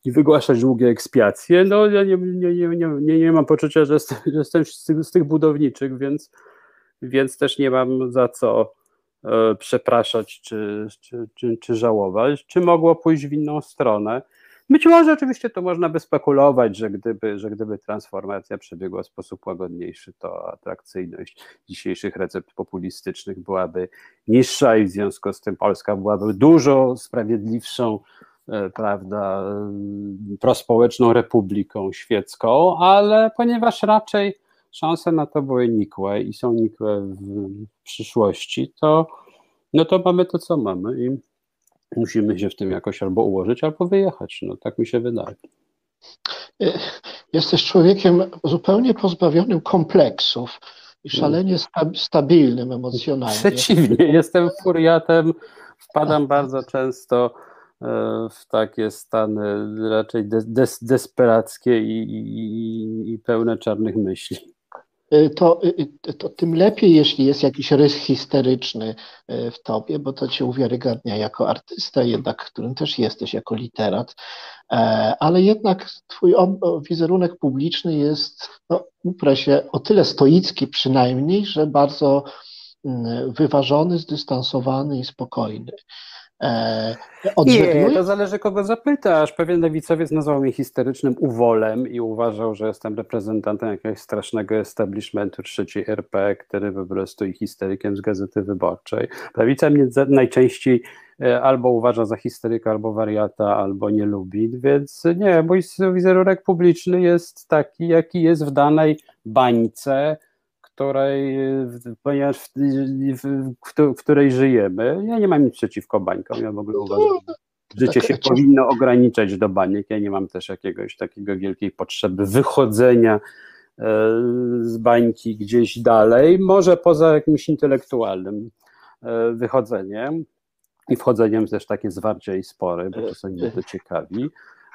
i wygłaszać długie ekspiacje, no ja nie, nie, nie, nie, nie mam poczucia, że jestem, że jestem z, tych, z tych budowniczych, więc, więc też nie mam za co przepraszać czy, czy, czy, czy żałować. Czy mogło pójść w inną stronę? Być może oczywiście to można by spekulować, że gdyby, że gdyby transformacja przebiegła w sposób łagodniejszy, to atrakcyjność dzisiejszych recept populistycznych byłaby niższa i w związku z tym Polska byłaby dużo sprawiedliwszą, e, prawda, e, prospołeczną republiką świecką, ale ponieważ raczej szanse na to były nikłe i są nikłe w przyszłości, to no to mamy to, co mamy i musimy się w tym jakoś albo ułożyć, albo wyjechać. No tak mi się wydaje. Jesteś człowiekiem zupełnie pozbawionym kompleksów i szalenie stabilnym emocjonalnie. Przeciwnie, jestem furiatem, wpadam bardzo często e, w takie stany raczej des, desperackie i, i, i pełne czarnych myśli. Y, to, y, y, to tym lepiej, jeśli jest jakiś rys histeryczny w tobie, bo to cię uwiarygadnia jako artysta, jednak którym też jesteś jako literat, e, ale jednak twój wizerunek publiczny jest, no, się, o tyle stoicki przynajmniej, że bardzo mm, wyważony, zdystansowany i spokojny. E, Nie, to zależy kogo zapytasz. Pewien lewicowiec nazwał mnie historycznym uwolem i uważał, że jestem reprezentantem jakiegoś strasznego establishmentu trzeciej RP, który po prostu i historykiem z Gazety Wyborczej. Prawica mnie najczęściej e, albo uważa za historyka, albo wariata, albo nie lubi, więc nie, mój wizerunek publiczny jest taki, jaki jest w danej bańce, której, ponieważ w, w, w, której żyjemy, ja nie mam nic przeciwko bańkom, ja w ogóle uważam, że życie się powinno ograniczać do baniek, ja nie mam też jakiegoś takiego wielkiej potrzeby wychodzenia e, z bańki gdzieś dalej, może poza jakimś intelektualnym e, wychodzeniem. I wchodzeniem też takie zwarcie i spory, bo czasami mnie to ciekawi,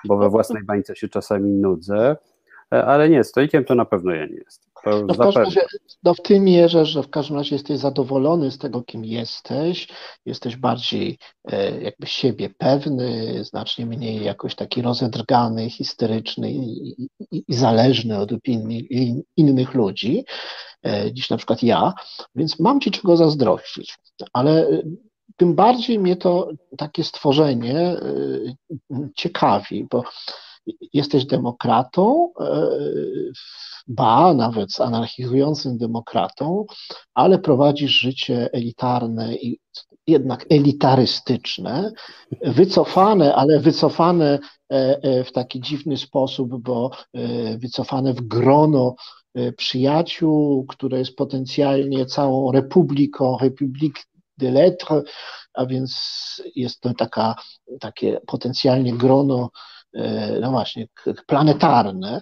bo we własnej bańce się czasami nudzę, e, ale nie, stoikiem to na pewno ja nie jestem. No w, każdym razie, no w tym mierze, że w każdym razie jesteś zadowolony z tego, kim jesteś, jesteś bardziej e, jakby siebie pewny, znacznie mniej jakoś taki rozedrgany, histeryczny i, i, i zależny od opinii innych ludzi, e, niż na przykład ja, więc mam ci czego zazdrościć, ale e, tym bardziej mnie to takie stworzenie e, ciekawi, bo jesteś demokratą, e, ba, nawet anarchizującym demokratą, ale prowadzisz życie elitarne i jednak elitarystyczne, wycofane, ale wycofane e, e, w taki dziwny sposób, bo wycofane w grono przyjaciół, które jest potencjalnie całą republiką, Republik de Lettres, a więc jest to taka, takie potencjalnie grono no właśnie, planetarne.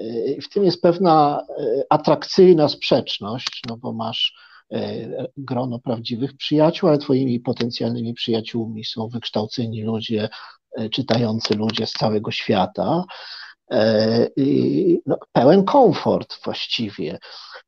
E, w tym jest pewna e, atrakcyjna sprzeczność, no bo masz grono prawdziwych przyjaciół, ale twoimi potencjalnymi przyjaciółmi są wykształceni ludzie, czytający ludzie z całego świata. No, pełen komfort właściwie.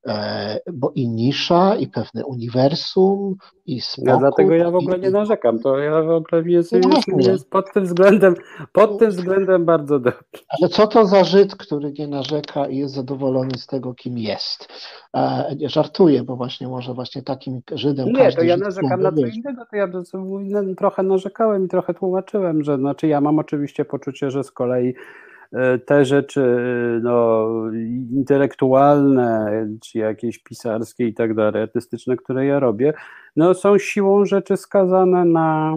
E, bo i nisza, i pewne uniwersum, i spokój. Ja dlatego ja w ogóle nie narzekam, to ja w ogóle jest, no jest, jest pod tym względem, pod tym względem bardzo dobrze. Ale co to za Żyd, który nie narzeka i jest zadowolony z tego, kim jest? E, żartuję, bo właśnie może właśnie takim Żydem Nie, to ja narzekam na co innego, to ja trochę narzekałem i trochę tłumaczyłem, że znaczy ja mam oczywiście poczucie, że z kolei E, te rzeczy no, intelektualne, czy jakieś pisarskie i tak dalej, artystyczne, które ja robię, no, są siłą rzeczy skazane na,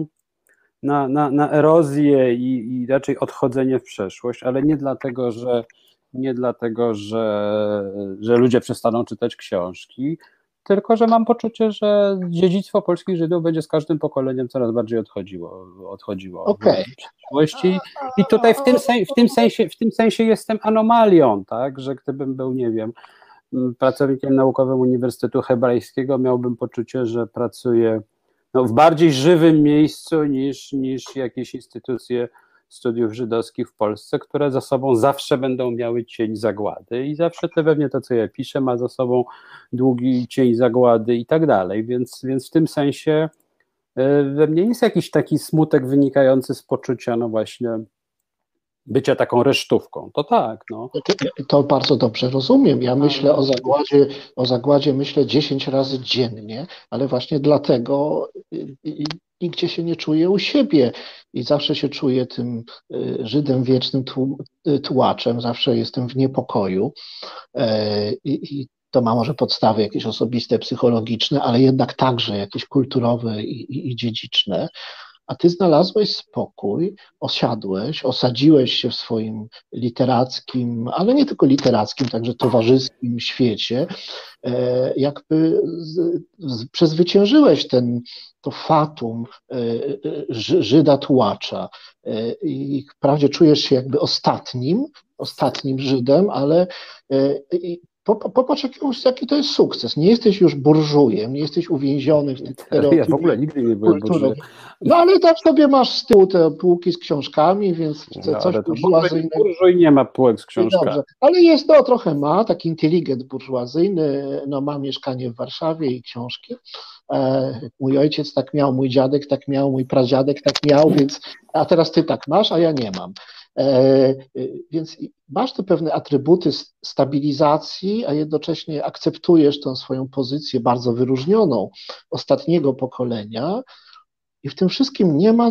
na, na, na erozję i, i raczej odchodzenie w przeszłość, ale nie dlatego, że nie dlatego, że, że ludzie przestaną czytać książki, tylko że mam poczucie, że dziedzictwo polskich Żydów będzie z każdym pokoleniem coraz bardziej odchodziło, odchodziło okay. w przyszłości. I tutaj w tym, w, tym sensie, w tym sensie jestem anomalią, tak, że gdybym był, nie wiem, pracownikiem naukowym Uniwersytetu Hebrajskiego, miałbym poczucie, że pracuję no, w bardziej żywym miejscu niż, niż jakieś instytucje studiów żydowskich w Polsce, które za sobą zawsze będą miały cień zagłady i zawsze te pewnie to, co ja piszę, ma za sobą długi cień zagłady i tak dalej, więc, więc w tym sensie e, we mnie jest jakiś taki smutek wynikający z poczucia, no właśnie, bycia taką resztówką. To tak, no. To bardzo dobrze rozumiem. Ja myślę o zagładzie, o zagładzie myślę 10 razy dziennie, ale właśnie dlatego nigdzie się nie czuję u siebie i zawsze się czuję tym y, Żydem wiecznym y, tułaczem, zawsze jestem w niepokoju e, i, i to ma może podstawy jakieś osobiste, psychologiczne, ale jednak także jakieś kulturowe i, i, i dziedziczne a ty znalazłeś spokój, osiadłeś, osadziłeś się w swoim literackim, ale nie tylko literackim, także towarzyskim świecie, e, jakby przezwyciężyłeś ten, to fatum e, e, Żyda tułacza. I wprawdzie czujesz się jakby ostatnim, ostatnim Żydem, ale Popatrz, jaki to jest sukces. Nie jesteś już burżujem, nie jesteś uwięziony w tych Ja w ogóle nigdy nie byłem burżujem. No ale tam sobie masz z tyłu te półki z książkami, więc no, coś burżuazyjnego. Burżuj nie ma półek z książkami. Dobrze, ale jest, no trochę ma, taki inteligent burżuazyjny, no ma mieszkanie w Warszawie i książki. E, mój ojciec tak miał, mój dziadek tak miał, mój pradziadek tak miał, więc a teraz ty tak masz, a ja nie mam. E, e, więc masz te pewne atrybuty stabilizacji, a jednocześnie akceptujesz tą swoją pozycję bardzo wyróżnioną ostatniego pokolenia, I w tym wszystkim nie ma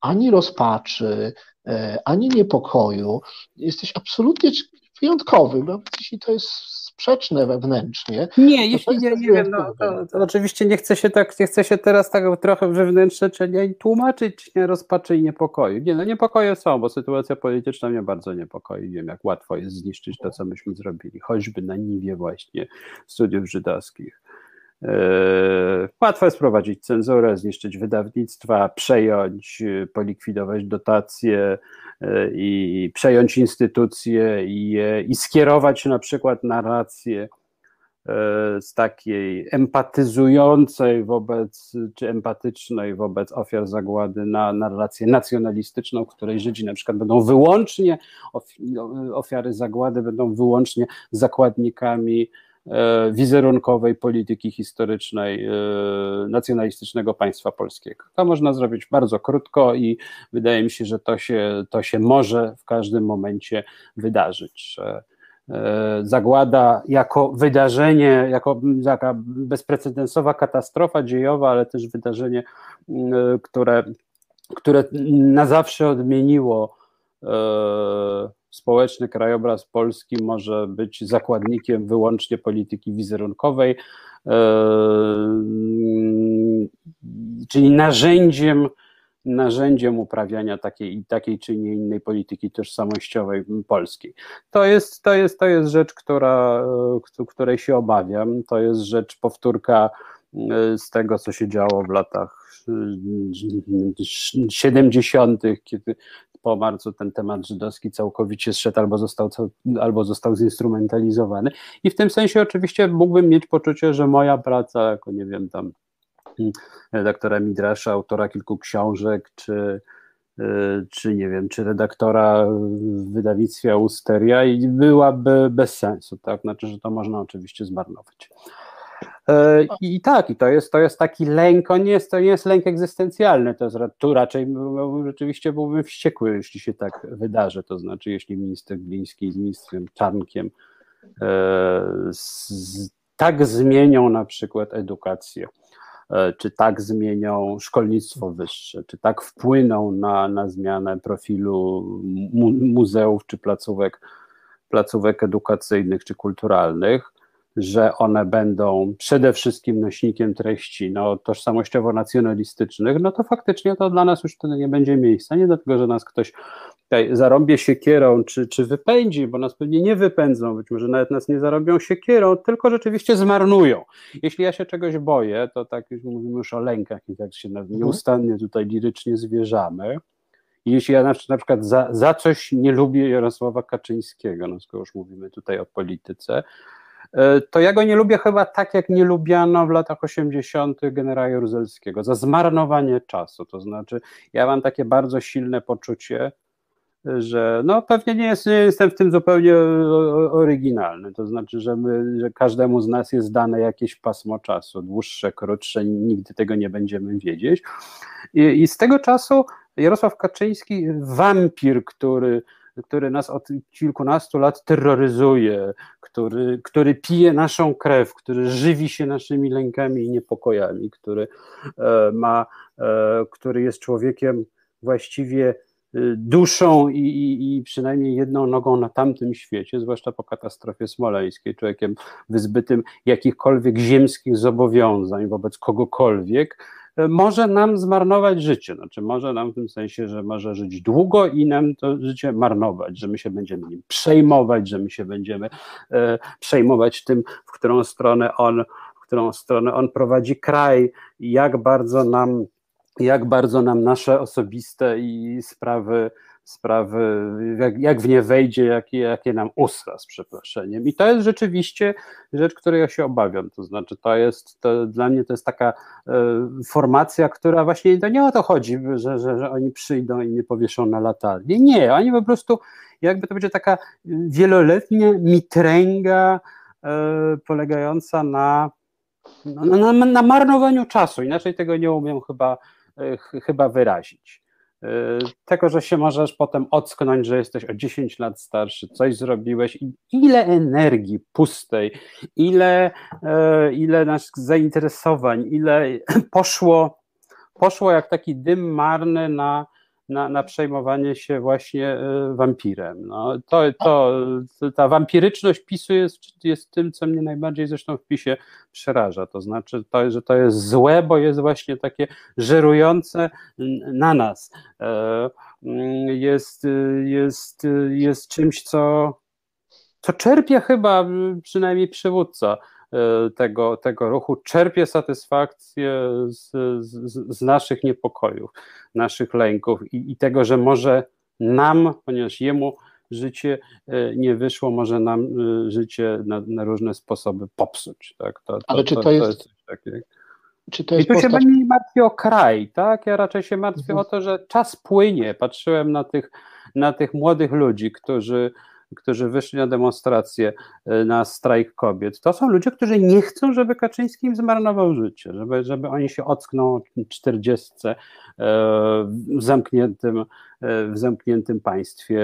ani rozpaczy, ani niepokoju. Jesteś absolutnie wyjątkowy, bo jeśli to jest sprzeczne wewnętrznie. Nie, jeśli nie, nie wiem, no, to, to, oczywiście nie chcę się tak, nie chcę się teraz tak trochę wewnętrznie czy nie tłumaczyć nie rozpaczy i niepokoju. Nie, no niepokoje są, bo sytuacja polityczna mnie bardzo niepokoi. Wiem, jak łatwo jest zniszczyć to, co myśmy zrobili, choćby na niwie właśnie studiów żydowskich. Yy, łatwo jest prowadzić cenzurę, zniszczyć wydawnictwa, przejąć, polikwidować dotacje, i przejąć instytucje i, i skierować na przykład narrację e, z takiej empatyzującej wobec, czy empatycznej wobec ofiar zagłady na narrację nacjonalistyczną, której Żydzi na przykład będą wyłącznie, ofiary zagłady będą wyłącznie zakładnikami wizerunkowej polityki historycznej e, nacjonalistycznego państwa polskiego. To można zrobić bardzo krótko i wydaje mi się, że to się, to się może w każdym momencie wydarzyć. E, Zagłada jako wydarzenie, jako taka bezprecedensowa katastrofa dziejowa, ale też wydarzenie, które, które na zawsze odmieniło społeczny krajobraz Polski może być zakładnikiem wyłącznie polityki wizerunkowej, e, czyli narzędziem, narzędziem uprawiania takiej, takiej czy nie innej polityki tożsamościowej polskiej. To jest, to jest, to jest rzecz, która, której się obawiam. To jest rzecz, powtórka e, z tego, co się działo w latach 70., kiedy po marcu ten temat żydowski całkowicie zszedł albo został, albo został zinstrumentalizowany. I w tym sensie oczywiście mógłbym mieć poczucie, że moja praca jako, nie wiem, tam hmm, redaktora Midrasza, autora kilku książek, czy, y, czy nie wiem, czy redaktora w wydawnictwie Austeria i byłaby bez sensu, tak? Znaczy, że to można oczywiście zmarnować. E, I tak, i to jest, to jest taki lęk, on nie jest, to nie jest lęk egzystencjalny, to jest, tu raczej rzeczywiście byłbym wściekły, jeśli się tak wydarzy, to znaczy jeśli minister Gliński z ministrem Czarnkiem e, z, tak zmienią na przykład edukację, e, czy tak zmienią szkolnictwo wyższe, czy tak wpłyną na, na zmianę profilu mu, muzeów czy placówek, placówek edukacyjnych czy kulturalnych, że one będą przede wszystkim nośnikiem treści no, tożsamościowo-nacjonalistycznych, no to faktycznie to dla nas już wtedy nie będzie miejsca. Nie dlatego, że nas ktoś tutaj zarąbie siekierą, czy, czy wypędzi, bo nas pewnie nie wypędzą, być może nawet nas nie zarobią siekierą, tylko rzeczywiście zmarnują. Jeśli ja się czegoś boję, to tak już mówimy już o lękach i tak się mhm. nieustannie tutaj lirycznie zwierzamy. jeśli ja na, na przykład za, za coś nie lubię Jarosława Kaczyńskiego, no skoro już mówimy tutaj o polityce, to ja go nie lubię chyba tak, jak nie lubiano w latach 80. generała Jaruzelskiego, za zmarnowanie czasu. To znaczy, ja mam takie bardzo silne poczucie, że no pewnie nie, jest, nie jestem w tym zupełnie oryginalny, to znaczy, że, my, że każdemu z nas jest dane jakieś pasmo czasu, dłuższe, krótsze, nigdy tego nie będziemy wiedzieć. I, i z tego czasu Jarosław Kaczyński, wampir, który który nas od kilkunastu lat terroryzuje, który, który pije naszą krew, który żywi się naszymi lękami i niepokojami, który e, ma, e, który jest człowiekiem właściwie e, duszą i, i, i, przynajmniej jedną nogą na tamtym świecie, zwłaszcza po katastrofie smoleńskiej, człowiekiem wyzbytym jakichkolwiek ziemskich zobowiązań wobec kogokolwiek, może nam zmarnować życie. Znaczy, może nam w tym sensie, że może żyć długo i nam to życie marnować, że my się będziemy nim przejmować, że my się będziemy e, przejmować tym, w którą stronę on, w którą stronę on prowadzi kraj, jak bardzo nam, jak bardzo nam nasze osobiste i sprawy sprawy, jak, jak w nie wejdzie, jakie, nam ustra z przeproszeniem. I to jest rzeczywiście rzecz, której ja się obawiam. To znaczy, to jest to, dla mnie to jest taka e, formacja, która właśnie to nie o to chodzi, że, że, że oni przyjdą i nie powieszą na latarni. Nie, oni po prostu jakby to będzie taka wieloletnia mitręga e, polegająca na, na, na, na marnowaniu czasu. Inaczej tego nie umiem chyba, e, chyba wyrazić. Y, tego, że się możesz potem ocknąć, że jesteś o 10 lat starszy, coś zrobiłeś i ile energii pustej, ile, y, ile naszych zainteresowań, ile poszło, poszło jak taki dym marny na, na, na przejmowanie się właśnie y, wampirem. No, to, to, ta wampiryczność PiSu jest, jest tym, co mnie najbardziej zresztą w PiSie przeraża. To znaczy, to, że to jest złe, bo jest właśnie takie żerujące na nas. E, jest, jest, jest czymś, co, co czerpie chyba przynajmniej przywódca e, tego, tego ruchu, czerpie satysfakcję z, z, z naszych niepokojów, naszych lęków i, i, tego, że może nam, ponieważ jemu życie e, nie wyszło, może nam e, życie na, na różne sposoby popsuć. Tak? To, to, Ale czy to, to jest, jest coś takiego. Czy to jest I tu postać... się nie martwię o kraj, tak? Ja raczej się martwię mhm. o to, że czas płynie. Patrzyłem na tych, na tych młodych ludzi, którzy którzy wyszli na demonstrację, e, na strajk kobiet, to są ludzie, którzy nie chcą, żeby Kaczyński im zmarnował życie, żeby, żeby oni się ockną o 40 e, w zamkniętym, e, w zamkniętym państwie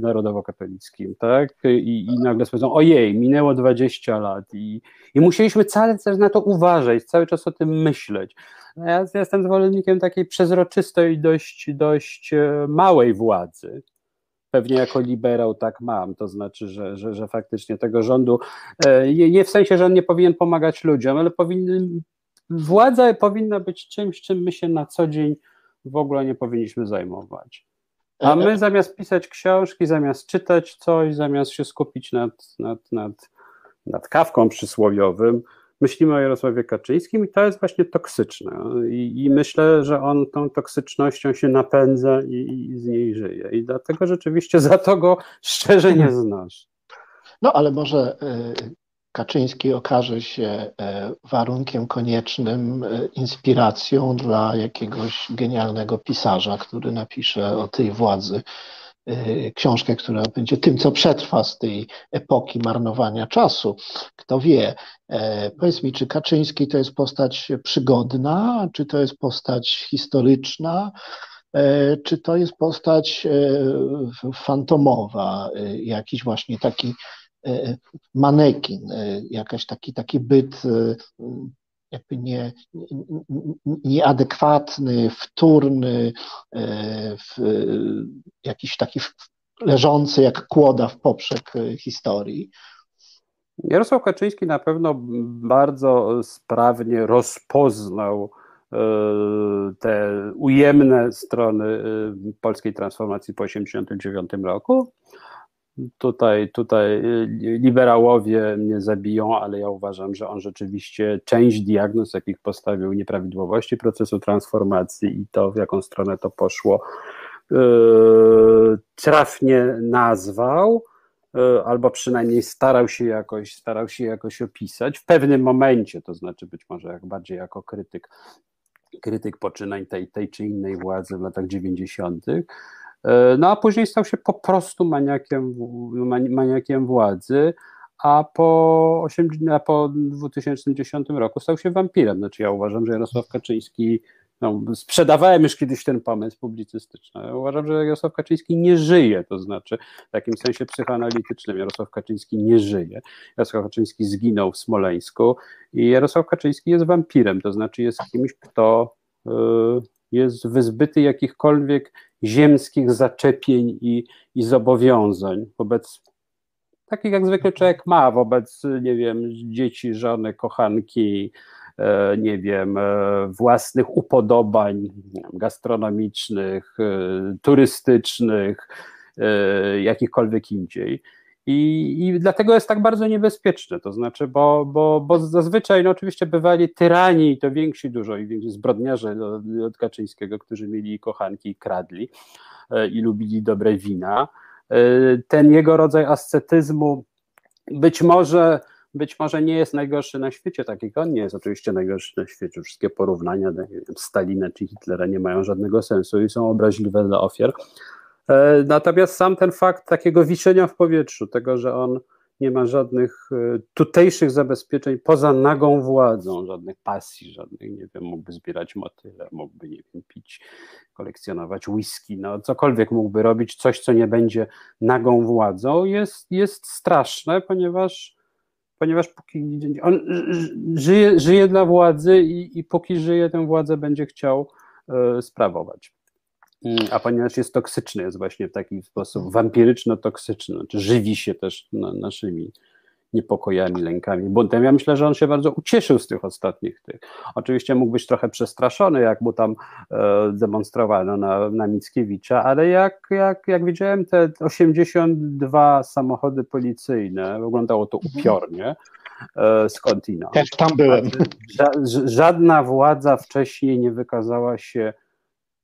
narodowo-katolickim, tak? I, I nagle powiedzą, ojej, minęło 20 lat i, i musieliśmy cały czas na to uważać, cały czas o tym myśleć. Ja, ja jestem zwolennikiem takiej przezroczystej, dość, dość małej władzy, pewnie jako liberał tak mam, to znaczy, że, że, że faktycznie tego rządu, e, nie w sensie, że on nie powinien pomagać ludziom, ale powinien, władza powinna być czymś, czym my się na co dzień w ogóle nie powinniśmy zajmować. A my zamiast pisać książki, zamiast czytać coś, zamiast się skupić nad, nad, nad, nad kawką przysłowiowym, myślimy o Jarosławie Kaczyńskim i to jest właśnie toksyczne. I, i myślę, że on tą toksycznością się napędza i, i, z niej żyje. I dlatego rzeczywiście za to go szczerze nie znasz. No ale może y, Kaczyński okaże się y, warunkiem koniecznym, y, inspiracją dla jakiegoś genialnego pisarza, który napisze o tej władzy książkę, która będzie tym, co przetrwa z tej epoki marnowania czasu. Kto wie. E, powiedz mi, czy Kaczyński to jest postać przygodna, czy to jest postać historyczna, e, czy to jest postać e, fantomowa, jakiś właśnie taki manekin, jakaś taki, taki byt jakby nie, nieadekwatny, wtórny, e, w, jakiś taki leżący jak kłoda w poprzek e, historii. Jarosław Kaczyński na pewno bardzo sprawnie rozpoznał e, te ujemne strony polskiej transformacji po 1989 roku Tutaj, tutaj y, liberałowie mnie zabiją, ale ja uważam, że on rzeczywiście część diagnoz, jakich postawił nieprawidłowości procesu transformacji i to, w jaką stronę to poszło, yy, trafnie nazwał, yy, albo przynajmniej starał się jakoś, starał się jakoś opisać w pewnym momencie, to znaczy być może jak bardziej jako krytyk, krytyk poczynań tej, tej czy innej władzy w latach 90. E, no a później stał się po prostu maniakiem, maniakiem władzy, a po, 8, a po 2010 roku stał się wampirem. Znaczy ja uważam, że Jarosław Kaczyński, no, sprzedawałem już kiedyś ten pomysł publicystyczny, uważam, że Jarosław Kaczyński nie żyje, to znaczy w takim sensie psychoanalitycznym Jarosław Kaczyński nie żyje. Jarosław Kaczyński zginął w Smoleńsku i Jarosław Kaczyński jest wampirem, to znaczy jest kimś, kto y, jest wyzbyty jakichkolwiek ziemskich zaczepień i, i zobowiązań wobec takich jak zwykle człowiek ma wobec, nie wiem, dzieci, żony, kochanki, e, nie wiem, e, własnych upodobań gastronomicznych, e, turystycznych, jakichkolwiek indziej. I, I dlatego jest tak bardzo niebezpieczne, to znaczy, bo, bo, bo zazwyczaj, no oczywiście bywali tyrani, i to więksi dużo, i więksi zbrodniarze od Kaczyńskiego, którzy mieli kochanki i kradli e, i lubili dobre wina. E, ten jego rodzaj ascetyzmu być może być może nie jest najgorszy na świecie, tak jak on nie jest oczywiście najgorszy na świecie. Wszystkie porównania do Stalina czy Hitlera nie mają żadnego sensu i są obraźliwe dla ofiar. E, natomiast sam ten fakt takiego wiszenia w powietrzu, tego, że on nie ma żadnych e, tutejszych zabezpieczeń poza nagą władzą, żadnych pasji, żadnych, nie wiem, mógłby zbierać motyle, mógłby, nie wiem, pić, kolekcjonować whisky, no cokolwiek mógłby robić, coś, co nie będzie nagą władzą, jest, jest straszne, ponieważ ponieważ póki on żyje, żyje dla władzy i, i póki żyje, tę władzę będzie chciał e, sprawować. Mm, a ponieważ jest toksyczny, jest właśnie w taki sposób wampiryczno-toksyczny, znaczy żywi się też na, naszymi niepokojami, lękami, buntem. Ja myślę, że on się bardzo ucieszył z tych ostatnich tych. Oczywiście mógł być trochę przestraszony, jak mu tam e, demonstrowano na, na Mickiewicza, ale jak, jak, jak widziałem te 82 samochody policyjne, wyglądało to mhm. upiornie, e, skądinąd. Też tam byłem. Ża, żadna władza wcześniej nie wykazała się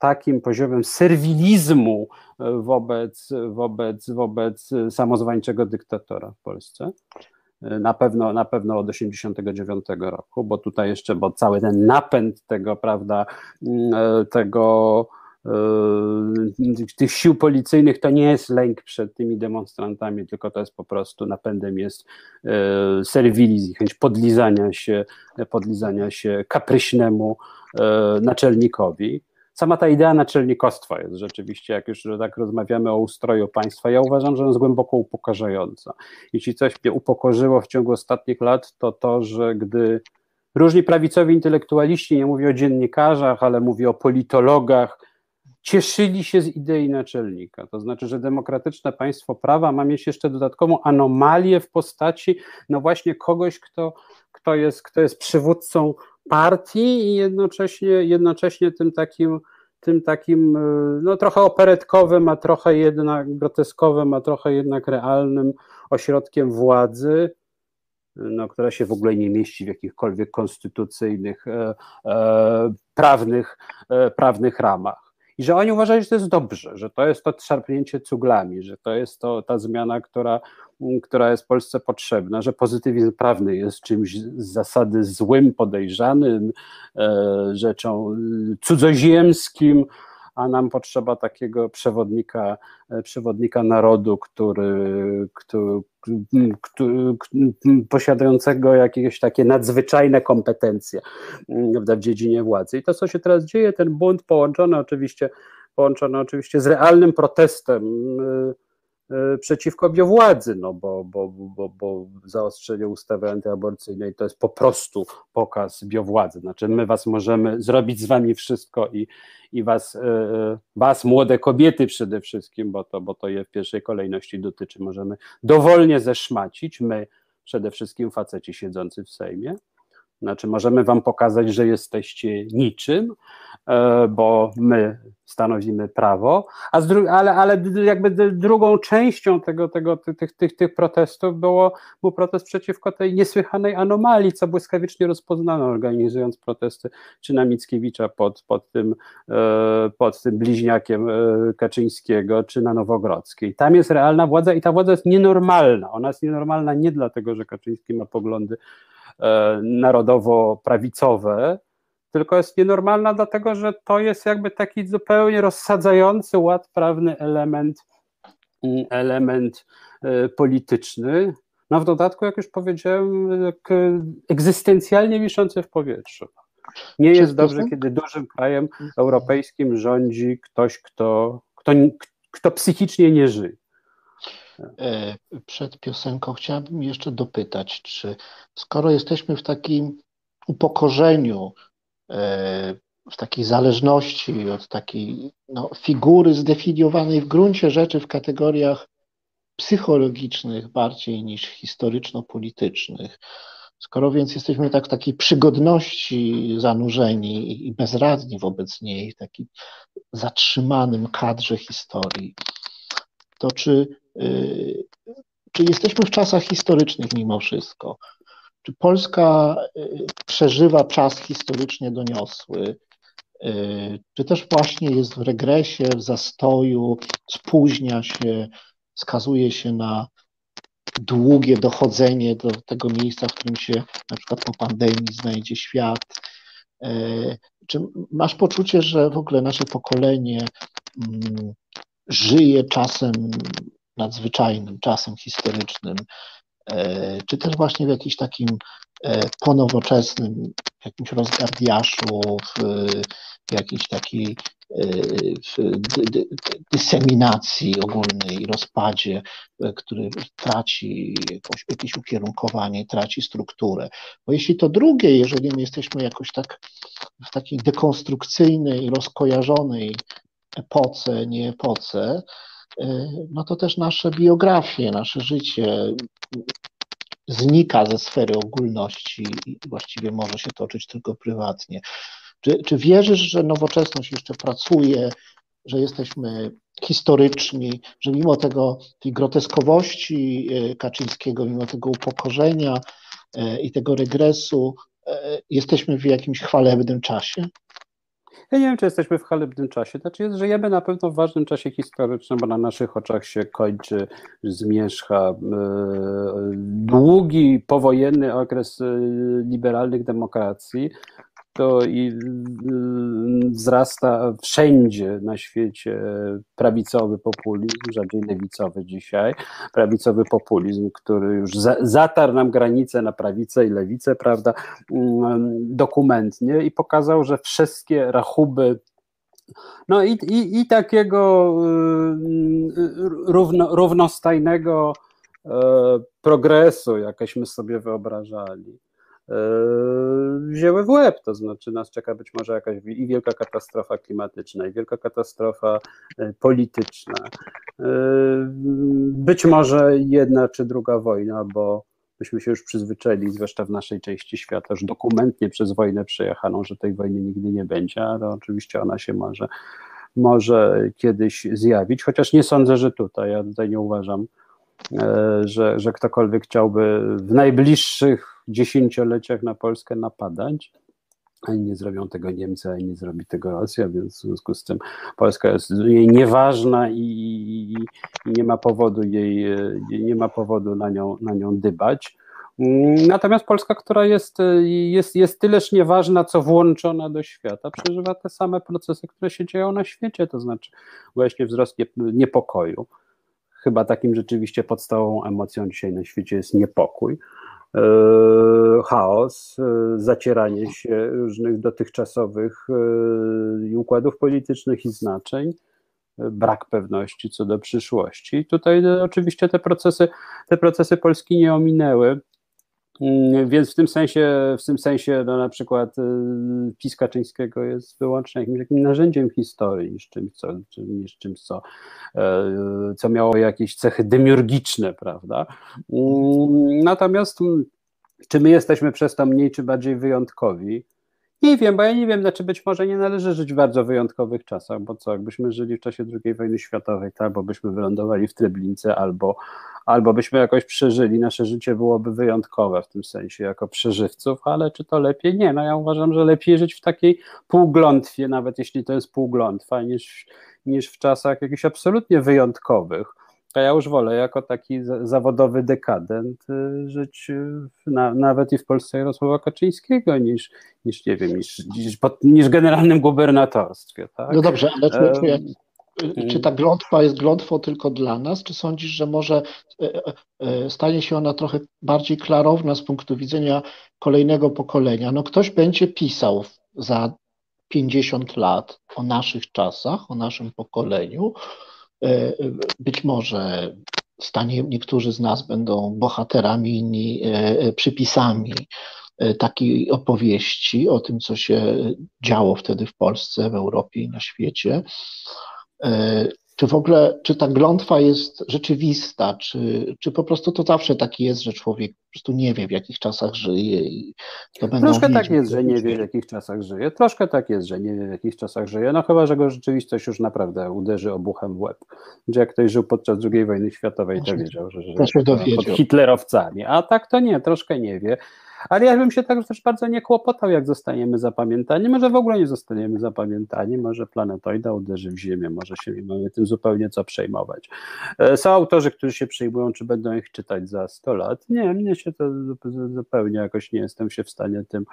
takim poziomem serwilizmu e, wobec, wobec, wobec samozwańczego dyktatora w Polsce. Na pewno, na pewno od 89 roku, bo tutaj jeszcze, bo cały ten napęd tego, prawda, mm, e, tego, e, tych sił policyjnych to nie jest lęk przed tymi demonstrantami, tylko to jest po prostu napędem jest e, serwilizm, chęć podlizania się, podlizania się kapryśnemu naczelnikowi sama ta idea naczelnikostwa jest rzeczywiście, jak już tak rozmawiamy o ustroju państwa, ja uważam, że ona jest głęboko upokarzająca. Jeśli coś mnie upokorzyło w ciągu ostatnich lat, to to, że gdy różni prawicowi intelektualiści, nie mówię o dziennikarzach, ale mówię o politologach, cieszyli się z idei naczelnika. To znaczy, że demokratyczne państwo prawa ma mieć jeszcze dodatkową anomalię w postaci, no właśnie kogoś, kto, kto, jest, kto jest przywódcą partii i jednocześnie, jednocześnie tym takim tym takim e, no, trochę operetkowym, a trochę jednak groteskowym, a trochę jednak realnym ośrodkiem władzy, no, która się w ogóle nie mieści w jakichkolwiek konstytucyjnych, e, e, prawnych, e, prawnych ramach i że oni uważają, że to jest dobrze, że to jest to szarpnięcie cuglami, że to jest to, ta zmiana, która, która jest Polsce potrzebna, że pozytywizm prawny jest czymś z zasady złym, podejrzanym, e, rzeczą cudzoziemskim, a nam potrzeba takiego przewodnika, e, przewodnika narodu, który, który, który, posiadającego jakieś takie nadzwyczajne kompetencje w dziedzinie władzy. I to, co się teraz dzieje, ten bunt połączony oczywiście, połączony oczywiście z realnym protestem E, przeciwko biowładzy, no bo, bo, bo, bo zaostrzenie ustawy antyaborcyjnej to jest po prostu pokaz biowładzy. Znaczy my was możemy zrobić z wami wszystko i, i was, e, e, was, młode kobiety przede wszystkim, bo to, bo to je w pierwszej kolejności dotyczy, możemy dowolnie zeszmacić, my przede wszystkim faceci siedzący w Sejmie, znaczy, możemy Wam pokazać, że jesteście niczym, e, bo my stanowimy prawo, a ale, ale jakby drugą częścią tego, tego, tych, tych, tych protestów było, był protest przeciwko tej niesłychanej anomalii, co błyskawicznie rozpoznano, organizując protesty czy na Mickiewicza pod, pod, tym, e, pod tym bliźniakiem e, Kaczyńskiego, czy na Nowogrodzkiej. Tam jest realna władza i ta władza jest nienormalna. Ona jest nienormalna nie dlatego, że Kaczyński ma poglądy narodowo-prawicowe, tylko jest nienormalna, dlatego że to jest jakby taki zupełnie rozsadzający ład prawny element, mm, element e, polityczny. No w dodatku, jak już powiedziałem, egzystencjalnie wiszący w powietrzu. Nie jest dobrze, kiedy dużym krajem europejskim rządzi ktoś, kto, kto, kto psychicznie nie żyje. E, przed piosenką chciałabym jeszcze dopytać, czy skoro jesteśmy w takim upokorzeniu, e, w takiej zależności od takiej no, figury zdefiniowanej w gruncie rzeczy w kategoriach psychologicznych bardziej niż historyczno-politycznych, skoro więc jesteśmy tak w takiej przygodności zanurzeni i bezradni wobec niej, w takim zatrzymanym kadrze historii, to czy, czy jesteśmy w czasach historycznych mimo wszystko? Czy Polska y, przeżywa czas historycznie doniosły? Y, czy też właśnie jest w regresie, w zastoju, spóźnia się, skazuje się na długie dochodzenie do tego miejsca, w którym się na przykład po pandemii znajdzie świat? Czy masz poczucie, że w ogóle nasze pokolenie mm, żyje czasem nadzwyczajnym, czasem historycznym, e, czy też właśnie w jakimś takim po nowoczesnym jakimś rozgardiaszu, w, w jakiejś takiej dyseminacji ogólnej, rozpadzie, który traci jakieś ukierunkowanie, traci strukturę. Bo jeśli to drugie, jeżeli my jesteśmy jakoś tak w takiej dekonstrukcyjnej, rozkojarzonej epoce, nie epoce, no to też nasze biografie, nasze życie znika ze sfery ogólności i właściwie może się toczyć tylko prywatnie. Czy, czy wierzysz, że nowoczesność jeszcze pracuje, że jesteśmy historyczni, że mimo tego, tej groteskowości e, Kaczyńskiego, mimo tego upokorzenia e, i tego regresu, e, jesteśmy w jakimś chwalebnym czasie? Ja nie wiem, czy jesteśmy w chwalebnym czasie. Znaczy, jest, żyjemy na pewno w ważnym czasie historycznym, bo na naszych oczach się kończy, zmierzcha długi, powojenny okres liberalnych demokracji, to i wzrasta wszędzie na świecie prawicowy populizm, rzadziej lewicowy dzisiaj, prawicowy populizm, który już za, zatarł nam granice na prawicę i lewicę, prawda, mm, dokumentnie i pokazał, że wszystkie rachuby no i, i, i takiego y, równo, równostajnego e, progresu, jakeśmy sobie wyobrażali wzięły w łeb, to znaczy nas czeka być może jakaś i wielka katastrofa klimatyczna, i wielka katastrofa yy, polityczna, yy, być może jedna czy druga wojna, bo myśmy się już przyzwyczaili, zwłaszcza w naszej części świata, już dokumentnie przez wojnę przejechaną, że tej wojny nigdy nie będzie, ale oczywiście ona się może, może kiedyś zjawić, chociaż nie sądzę, że tutaj, ja tutaj nie uważam, że, że ktokolwiek chciałby w najbliższych dziesięcioleciach na Polskę napadać. Ani nie zrobią tego Niemcy, ani nie zrobi tego Rosja, więc w związku z tym Polska jest jej nieważna i, i, i nie ma powodu jej, nie ma powodu na nią, na nią dybać. Natomiast Polska, która jest, jest, jest tyleż nieważna, co włączona do świata, przeżywa te same procesy, które się dzieją na świecie, to znaczy właśnie wzrost niepokoju. Chyba takim rzeczywiście podstawową emocją dzisiaj na świecie jest niepokój. E, chaos, e, zacieranie się różnych dotychczasowych e, układów politycznych i znaczeń, brak pewności co do przyszłości. Tutaj oczywiście te procesy, te procesy Polski nie ominęły. Mm, więc w tym sensie, w tym sensie no na przykład PiS Kaczyńskiego jest wyłącznie jakimś takim narzędziem historii niż czymś, co, niż czymś co, co miało jakieś cechy demiurgiczne, prawda? Mm, natomiast czy my jesteśmy przez to mniej czy bardziej wyjątkowi? Nie wiem, bo ja nie wiem, znaczy być może nie należy żyć w bardzo wyjątkowych czasach, bo co, jakbyśmy żyli w czasie II wojny światowej, tak, bo byśmy wylądowali w Treblince albo, albo byśmy jakoś przeżyli, nasze życie byłoby wyjątkowe w tym sensie jako przeżywców, ale czy to lepiej? Nie, no ja uważam, że lepiej żyć w takiej półglątwie, nawet jeśli to jest półglątwa, niż, niż w czasach jakichś absolutnie wyjątkowych to ja już wolę jako taki zawodowy dekadent y, żyć y, na, nawet i w Polsce Jarosława Kaczyńskiego niż, niż nie wiem, niż, niż, niż generalnym gubernatorstwie. Tak? No dobrze, ale czy, czy, czy ta glątwa jest glątwą tylko dla nas, czy sądzisz, że może e, e, e, stanie się ona trochę bardziej klarowna z punktu widzenia kolejnego pokolenia? No ktoś będzie pisał za 50 lat o naszych czasach, o naszym pokoleniu, być może stanie, niektórzy z nas będą bohaterami, inni e, e, przypisami takiej opowieści o tym, co się działo wtedy w Polsce, w Europie i na świecie. Czy w ogóle, czy ta glątwa jest rzeczywista, czy, czy po prostu to zawsze taki jest, że człowiek po prostu nie wie, w jakich czasach żyje i to będą Troszkę tak jest, że nie wie, w jakich czasach żyje. Troszkę tak jest, że nie wie, w jakich czasach żyje. No chyba, że go rzeczywistość już naprawdę uderzy obuchem w łeb. Że jak ktoś żył podczas II wojny światowej, to wiedział, że, że pod hitlerowcami. A tak to nie, troszkę nie wie. Ale ja bym się tak też bardzo nie kłopotał, jak zostaniemy zapamiętani. Może w ogóle nie zostaniemy zapamiętani, może planetoida uderzy w Ziemię, może się nie mamy tym zupełnie co przejmować. E, są autorzy, którzy się przejmują, czy będą ich czytać za 100 lat. Nie, mnie się to zupełnie jakoś nie jestem się w stanie tym,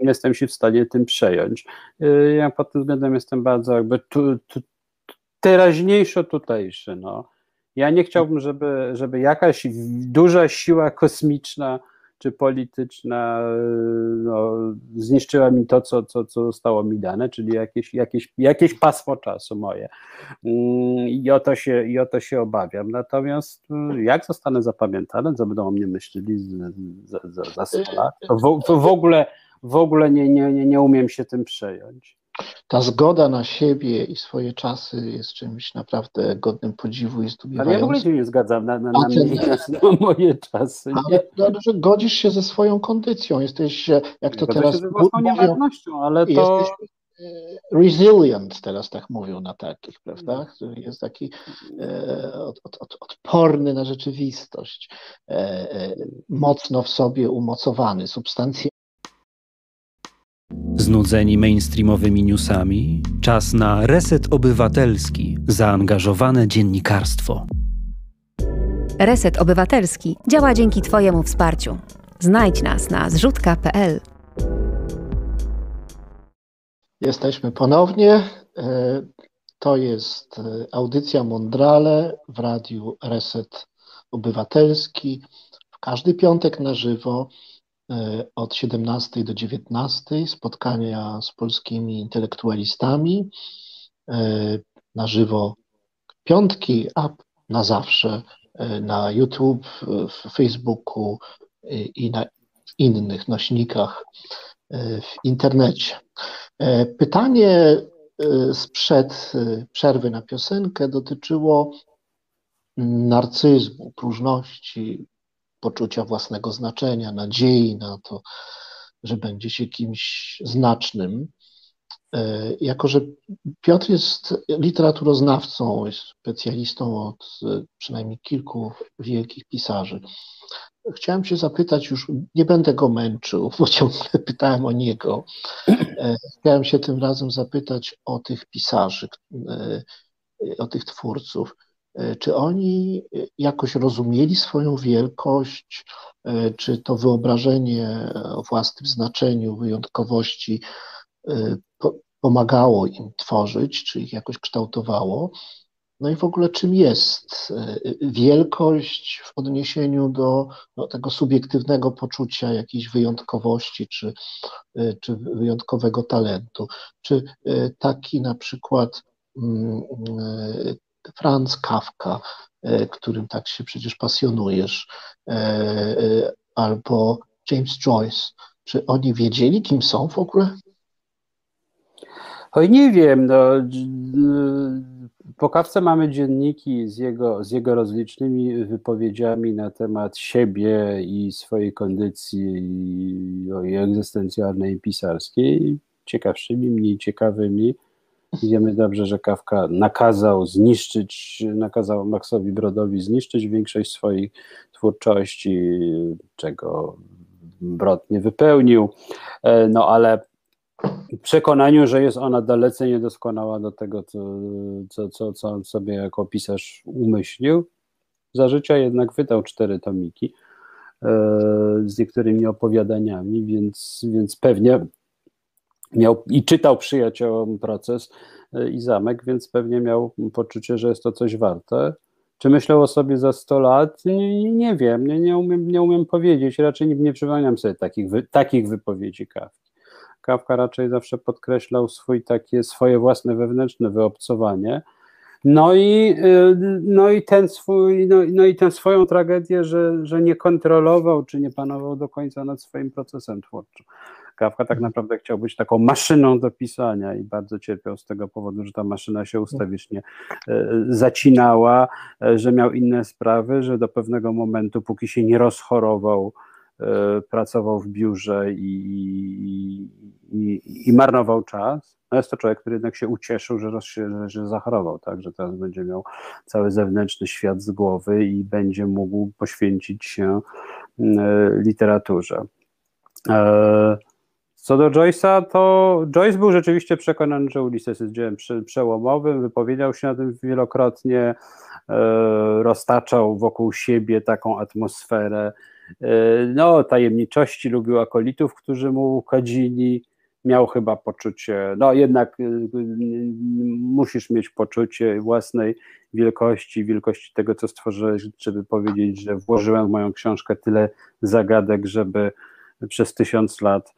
nie jestem się w stanie tym przejąć. E, ja pod tym względem jestem bardzo jakby tu, tu, teraźniejszo tutejszy. No. Ja nie chciałbym, żeby, żeby jakaś duża siła kosmiczna czy polityczna no, zniszczyła mi to, co, co, co zostało mi dane, czyli jakieś, jakieś, jakieś pasmo czasu moje. Mm, I o, to się, I o to się obawiam. Natomiast jak zostanę zapamiętany, co będą o mnie myśleli za, za, za 100 lat, to w, w ogóle, w ogóle nie, nie, nie, nie umiem się tym przejąć ta zgoda na siebie i swoje czasy jest czymś naprawdę godnym podziwu i zdumiewającym. Ale ja w ogóle się nie zgadzam na, na, na, mnie, na moje czasy. Ale, ale że godzisz się ze swoją kondycją, jesteś, jak to teraz się ze mówią, ale to... Jesteś e, resilient, teraz tak mówią na takich, prawda? Który jest taki e, od, od, odporny na rzeczywistość, e, mocno w sobie umocowany, substancje Znudzeni mainstreamowymi newsami? Czas na reset obywatelski, zaangażowane dziennikarstwo. Reset Obywatelski działa dzięki Twojemu wsparciu. Znajdź nas na zrzutka.pl. Jesteśmy ponownie. E, to jest e, audycja Mondrale w radiu Reset Obywatelski. W każdy piątek na żywo od 17 do 19 spotkania z polskimi intelektualistami e, na żywo piątki, a na zawsze e, na YouTube, w Facebooku i na innych nośnikach w internecie. Pytanie sprzed przerwy na piosenkę dotyczyło narcyzmu, próżności, poczucia własnego znaczenia, nadziei na to, że będzie się kimś znacznym. E, jako, że Piotr jest literaturoznawcą, jest specjalistą od e, przynajmniej kilku wielkich pisarzy, chciałem się zapytać, już nie będę go męczył, bo ciągle pytałem o niego. E, chciałem się tym razem zapytać o tych pisarzy, o tych twórców. E, czy oni e, jakoś rozumieli swoją wielkość, e, czy to wyobrażenie o własnym znaczeniu, wyjątkowości pomagało im tworzyć, czy ich jakoś kształtowało? No i w ogóle czym jest wielkość w odniesieniu do no, tego subiektywnego poczucia jakiejś wyjątkowości czy, czy wyjątkowego talentu? Czy taki na przykład mm, Franz Kafka, e, którym tak się przecież pasjonujesz, e, e, albo James Joyce. Czy oni wiedzieli, kim są w ogóle? Oj, nie wiem. No, po Kawce mamy dzienniki z jego, z jego rozlicznymi wypowiedziami na temat siebie i swojej kondycji i egzystencjalnej i pisarskiej, ciekawszymi, mniej ciekawymi. Wiemy dobrze, że Kawka nakazał zniszczyć, nakazał Maxowi Brodowi zniszczyć większość swojej twórczości, czego Brod nie wypełnił, e, no ale przekonaniu, że jest ona dalece niedoskonała do tego, co, co, co, co on sobie jako pisarz umyślił. Za życia jednak wydał cztery tomiki e, z niektórymi opowiadaniami, więc, więc pewnie miał i czytał przyjaciołom proces e, i zamek, więc pewnie miał poczucie, że jest to coś warte. Czy myślał o sobie za 100 lat? Nie, nie wiem, nie, nie, umiem, nie umiem powiedzieć. Raczej nie, nie przypominam sobie takich, wy, takich wypowiedzi Kawki. Kawka raczej zawsze podkreślał swój takie, swoje własne wewnętrzne wyobcowanie. No i, e, no i ten swój, no, no i tę swoją tragedię, że, że nie kontrolował, czy nie panował do końca nad swoim procesem twórczym. Kawka tak naprawdę chciał być taką maszyną do pisania i bardzo cierpiał z tego powodu, że ta maszyna się ustawicznie e, zacinała, e, że miał inne sprawy, że do pewnego momentu, póki się nie rozchorował, e, pracował w biurze i, i, i marnował czas. No jest to człowiek, który jednak się ucieszył, że, roz, że, że zachorował, tak, że teraz będzie miał cały zewnętrzny świat z głowy i będzie mógł poświęcić się literaturze. Co do Joyce'a, to Joyce był rzeczywiście przekonany, że Ulysses jest dziełem przełomowym, wypowiedział się na tym wielokrotnie, e, roztaczał wokół siebie taką atmosferę e, no, tajemniczości, lubił akolitów, którzy mu kadzili, miał chyba poczucie, no jednak y, musisz mieć poczucie własnej wielkości, wielkości tego, co stworzyłeś, żeby powiedzieć, że włożyłem w moją książkę tyle zagadek, żeby przez tysiąc lat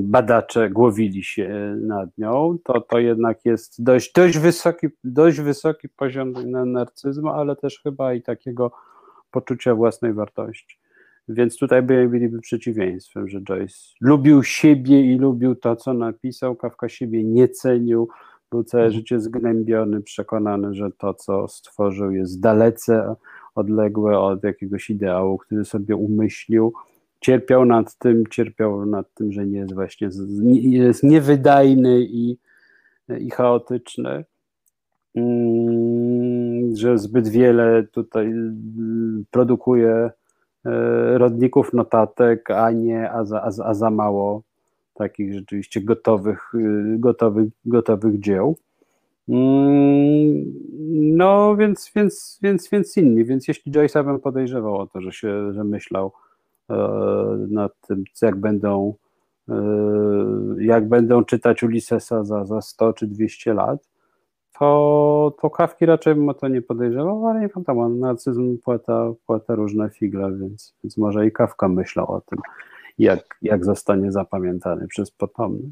badacze głowili się nad nią, to, to jednak jest dość, dość, wysoki, dość wysoki poziom narcyzmu, ale też chyba i takiego poczucia własnej wartości. Więc tutaj byliby przeciwieństwem, że Joyce lubił siebie i lubił to, co napisał. Kawka siebie nie cenił, był całe mhm. życie zgnębiony, przekonany, że to, co stworzył, jest dalece odległe od jakiegoś ideału, który sobie umyślił. Cierpiał nad tym, cierpiał nad tym, że nie jest właśnie jest niewydajny i, i chaotyczny. Mm, że zbyt wiele tutaj produkuje E, rodników notatek, a nie, a za, a za, a za mało takich rzeczywiście gotowych, y, gotowych, gotowych dzieł. Mm, no, więc, więc, więc, więc inni. Więc jeśli Joyce'a bym podejrzewał o to, że się, że myślał nad tym, jak będą, e, jak będą czytać Ulyssesa za, za 100 czy 200 lat, to, to Kawki raczej bym o to nie podejrzewał, ale nie pamiętam, narcyzm płata, płata różne figle, więc, więc może i Kawka myślał o tym, jak, jak zostanie zapamiętany przez potomnych.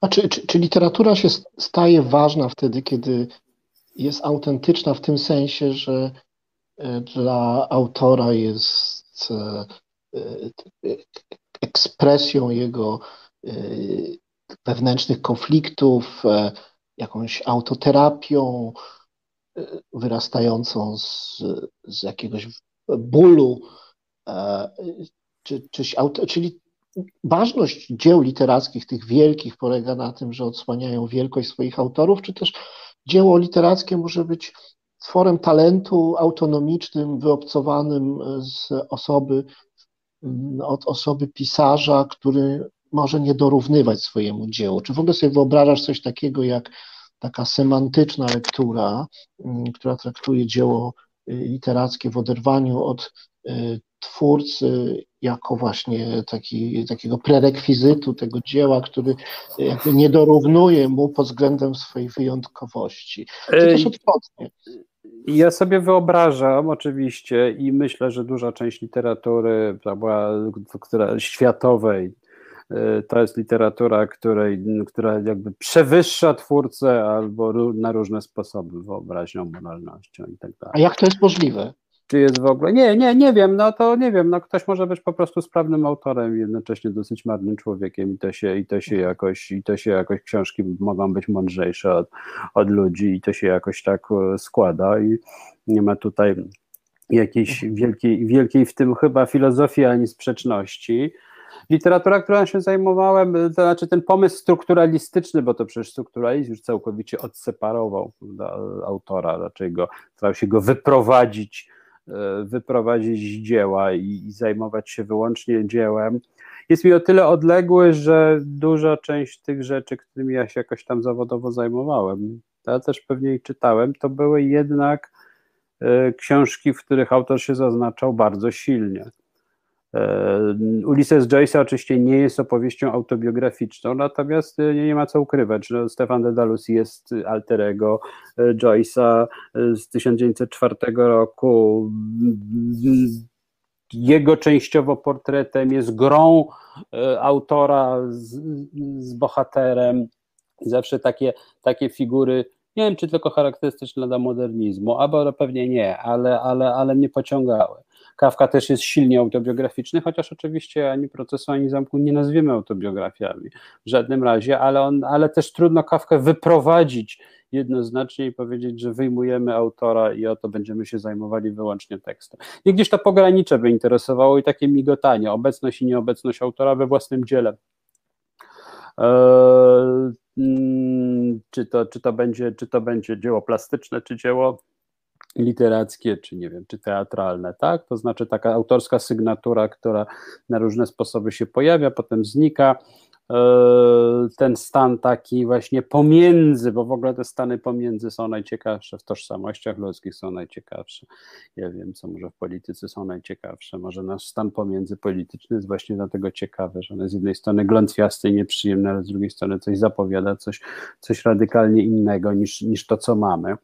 A czy, czy, czy literatura się staje ważna wtedy, kiedy jest autentyczna w tym sensie, że e, dla autora jest e, e, ekspresją jego wewnętrznych konfliktów, jakąś autoterapią wyrastającą z, z jakiegoś bólu, e, czy, czy, czyli ważność dzieł literackich, tych wielkich, polega na tym, że odsłaniają wielkość swoich autorów, czy też dzieło literackie może być tworem talentu autonomicznym, wyobcowanym z osoby, mm, od osoby pisarza, który może nie dorównywać swojemu dziełu. Czy w ogóle sobie wyobrażasz coś takiego jak taka semantyczna lektura, mm, która traktuje dzieło y, literackie w oderwaniu od y, twórcy jako właśnie taki, takiego prerekwizytu tego dzieła, który jakby nie dorównuje mu pod względem swojej wyjątkowości. Czy też odwrotnie? Ja sobie wyobrażam oczywiście i myślę, że duża część literatury która, światowej, Y, to jest literatura, której, która jakby przewyższa twórcę albo na różne sposoby wyobraźnią, moralnością i tak dalej. A jak to jest możliwe? Czy jest w ogóle? Nie, nie, nie wiem, no to nie wiem, no ktoś może być po prostu sprawnym autorem i jednocześnie dosyć marnym człowiekiem i to się, i to się jakoś, i to się jakoś książki mogą być mądrzejsze od, od ludzi i to się jakoś tak e, składa i nie ma tutaj jakiejś wielkiej, wielkiej w tym chyba filozofii ani sprzeczności. Literatura, którą się zajmowałem, to znaczy ten pomysł strukturalistyczny, bo to przecież strukturalizm już całkowicie odseparował prawda, autora, raczej go, starał się go wyprowadzić, e, wyprowadzić z dzieła i, i zajmować się wyłącznie dziełem. Jest mi o tyle odległy, że duża część tych rzeczy, którymi ja się jakoś tam zawodowo zajmowałem, ja też pewnie ich czytałem, to były jednak e, książki, w których autor się zaznaczał bardzo silnie. E, Ulysses Joyce'a oczywiście nie jest opowieścią autobiograficzną, natomiast e, nie ma co ukrywać, że Stefan Dedalus jest alterego e, Joyce'a z 1904 roku. Jego częściowo portretem jest grą autora z, z bohaterem. Zawsze takie, takie figury nie wiem, czy tylko charakterystyczne dla modernizmu, albo pewnie nie, ale, ale, ale mnie pociągały. Kawka też jest silnie autobiograficzny, chociaż oczywiście ani procesu, ani zamku nie nazwiemy autobiografiami w żadnym razie, ale, on, ale też trudno Kawkę wyprowadzić jednoznacznie i powiedzieć, że wyjmujemy autora i oto będziemy się zajmowali wyłącznie tekstem. I gdzieś to pogranicze by interesowało i takie migotanie, obecność i nieobecność autora we własnym dziele. Eee, mm, czy, to, czy, to będzie, czy to będzie dzieło plastyczne, czy dzieło literackie, czy nie wiem, czy teatralne, tak? To znaczy taka autorska sygnatura, która na różne sposoby się pojawia, potem znika. Ten stan taki właśnie pomiędzy, bo w ogóle te stany pomiędzy są najciekawsze, w tożsamościach ludzkich są najciekawsze. Ja wiem, co może w polityce są najciekawsze. Może nasz stan pomiędzy polityczny jest właśnie dlatego ciekawy, że on z jednej strony glątwiasty i nieprzyjemny, ale z drugiej strony coś zapowiada, coś, coś radykalnie innego niż, niż to, co mamy.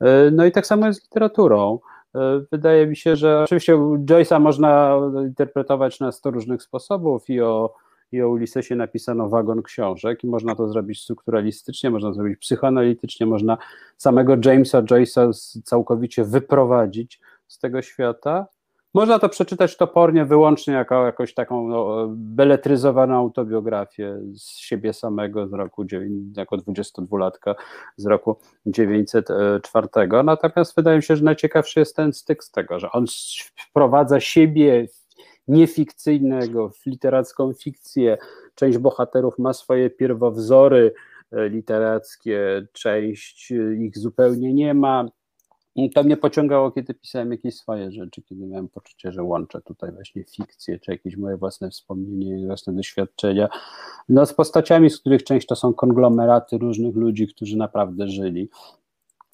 E, no i tak samo jest z literaturą. E, wydaje mi się, że oczywiście Joyce'a można interpretować na 100 różnych sposobów i o i o Ulisesie napisano wagon książek i można to zrobić strukturalistycznie, można to zrobić psychoanalitycznie, można samego Jamesa Joyce'a całkowicie wyprowadzić z tego świata. Można to przeczytać topornie, wyłącznie jako jakąś taką no, beletryzowaną autobiografię z siebie samego z roku, jako 22-latka z roku 904. Natomiast wydaje mi się, że najciekawszy jest ten styk z tego, że on wprowadza siebie niefikcyjnego w literacką fikcję. Część bohaterów ma swoje pierwowzory e, literackie, część e, ich zupełnie nie ma. To mnie pociągało, kiedy pisałem jakieś swoje rzeczy, kiedy miałem poczucie, że łączę tutaj właśnie fikcję, czy jakieś moje własne wspomnienia, własne doświadczenia, no z postaciami, z których część to są konglomeraty różnych ludzi, którzy naprawdę żyli.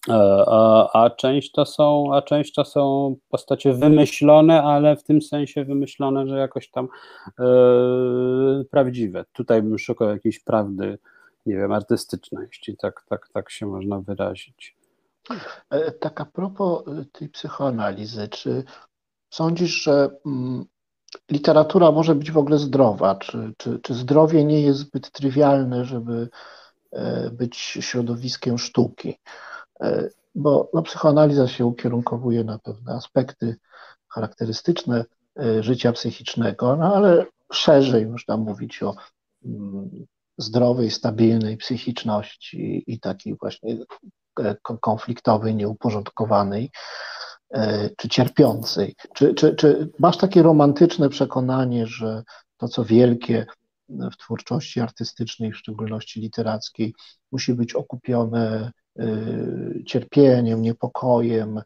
E, a, a, część to są, a część to są postacie wymyślone, ale w tym sensie wymyślone, że jakoś tam e, prawdziwe. Tutaj bym szukał jakiejś prawdy, nie wiem, artystycznej, jeśli tak, tak, tak się można wyrazić. E, tak a propos tej psychoanalizy, czy sądzisz, że mm, literatura może być w ogóle zdrowa? Czy, czy, czy zdrowie nie jest zbyt trywialne, żeby być środowiskiem sztuki? E, bo no, psychoanaliza się ukierunkowuje na pewne aspekty charakterystyczne e, życia psychicznego, no ale szerzej można mówić o mm, zdrowej, stabilnej psychiczności i takiej właśnie e, konfliktowej, nieuporządkowanej czy cierpiącej. Czy, czy, czy masz takie romantyczne przekonanie, że to, co wielkie w twórczości artystycznej, w szczególności literackiej, musi być okupione cierpieniem, niepokojem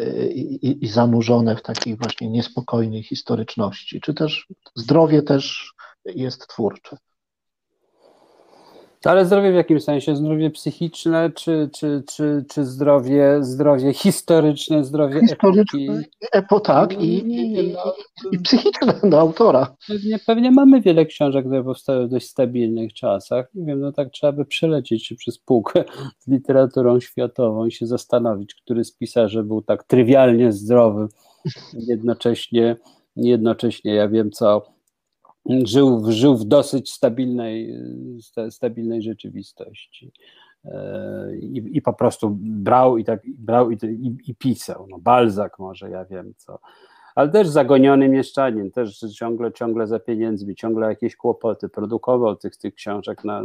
y, i, i zanurzone w takiej właśnie niespokojnej historyczności. Czy też zdrowie też jest twórcze? Ale zdrowie w jakim sensie? Zdrowie psychiczne, czy, czy, czy, czy zdrowie, zdrowie historyczne, zdrowie historyczne, epoki? Epo, tak, i, i, no, i, psychiczne do autora. Pewnie, pewnie mamy wiele książek, które powstały w dość stabilnych czasach. Nie wiem, no tak trzeba by przelecieć się przez półkę z literaturą światową i się zastanowić, który z pisarzy był tak trywialnie zdrowy, jednocześnie, jednocześnie ja wiem co żył, żył w dosyć stabilnej, stabilnej rzeczywistości. E, I, I, po prostu brał i tak brał i, i, i pisał. No, Balzak może, ja wiem co. Ale też zagoniony mieszczanin, też ciągle, ciągle za pieniędzmi, ciągle jakieś kłopoty, produkował tych, tych książek na,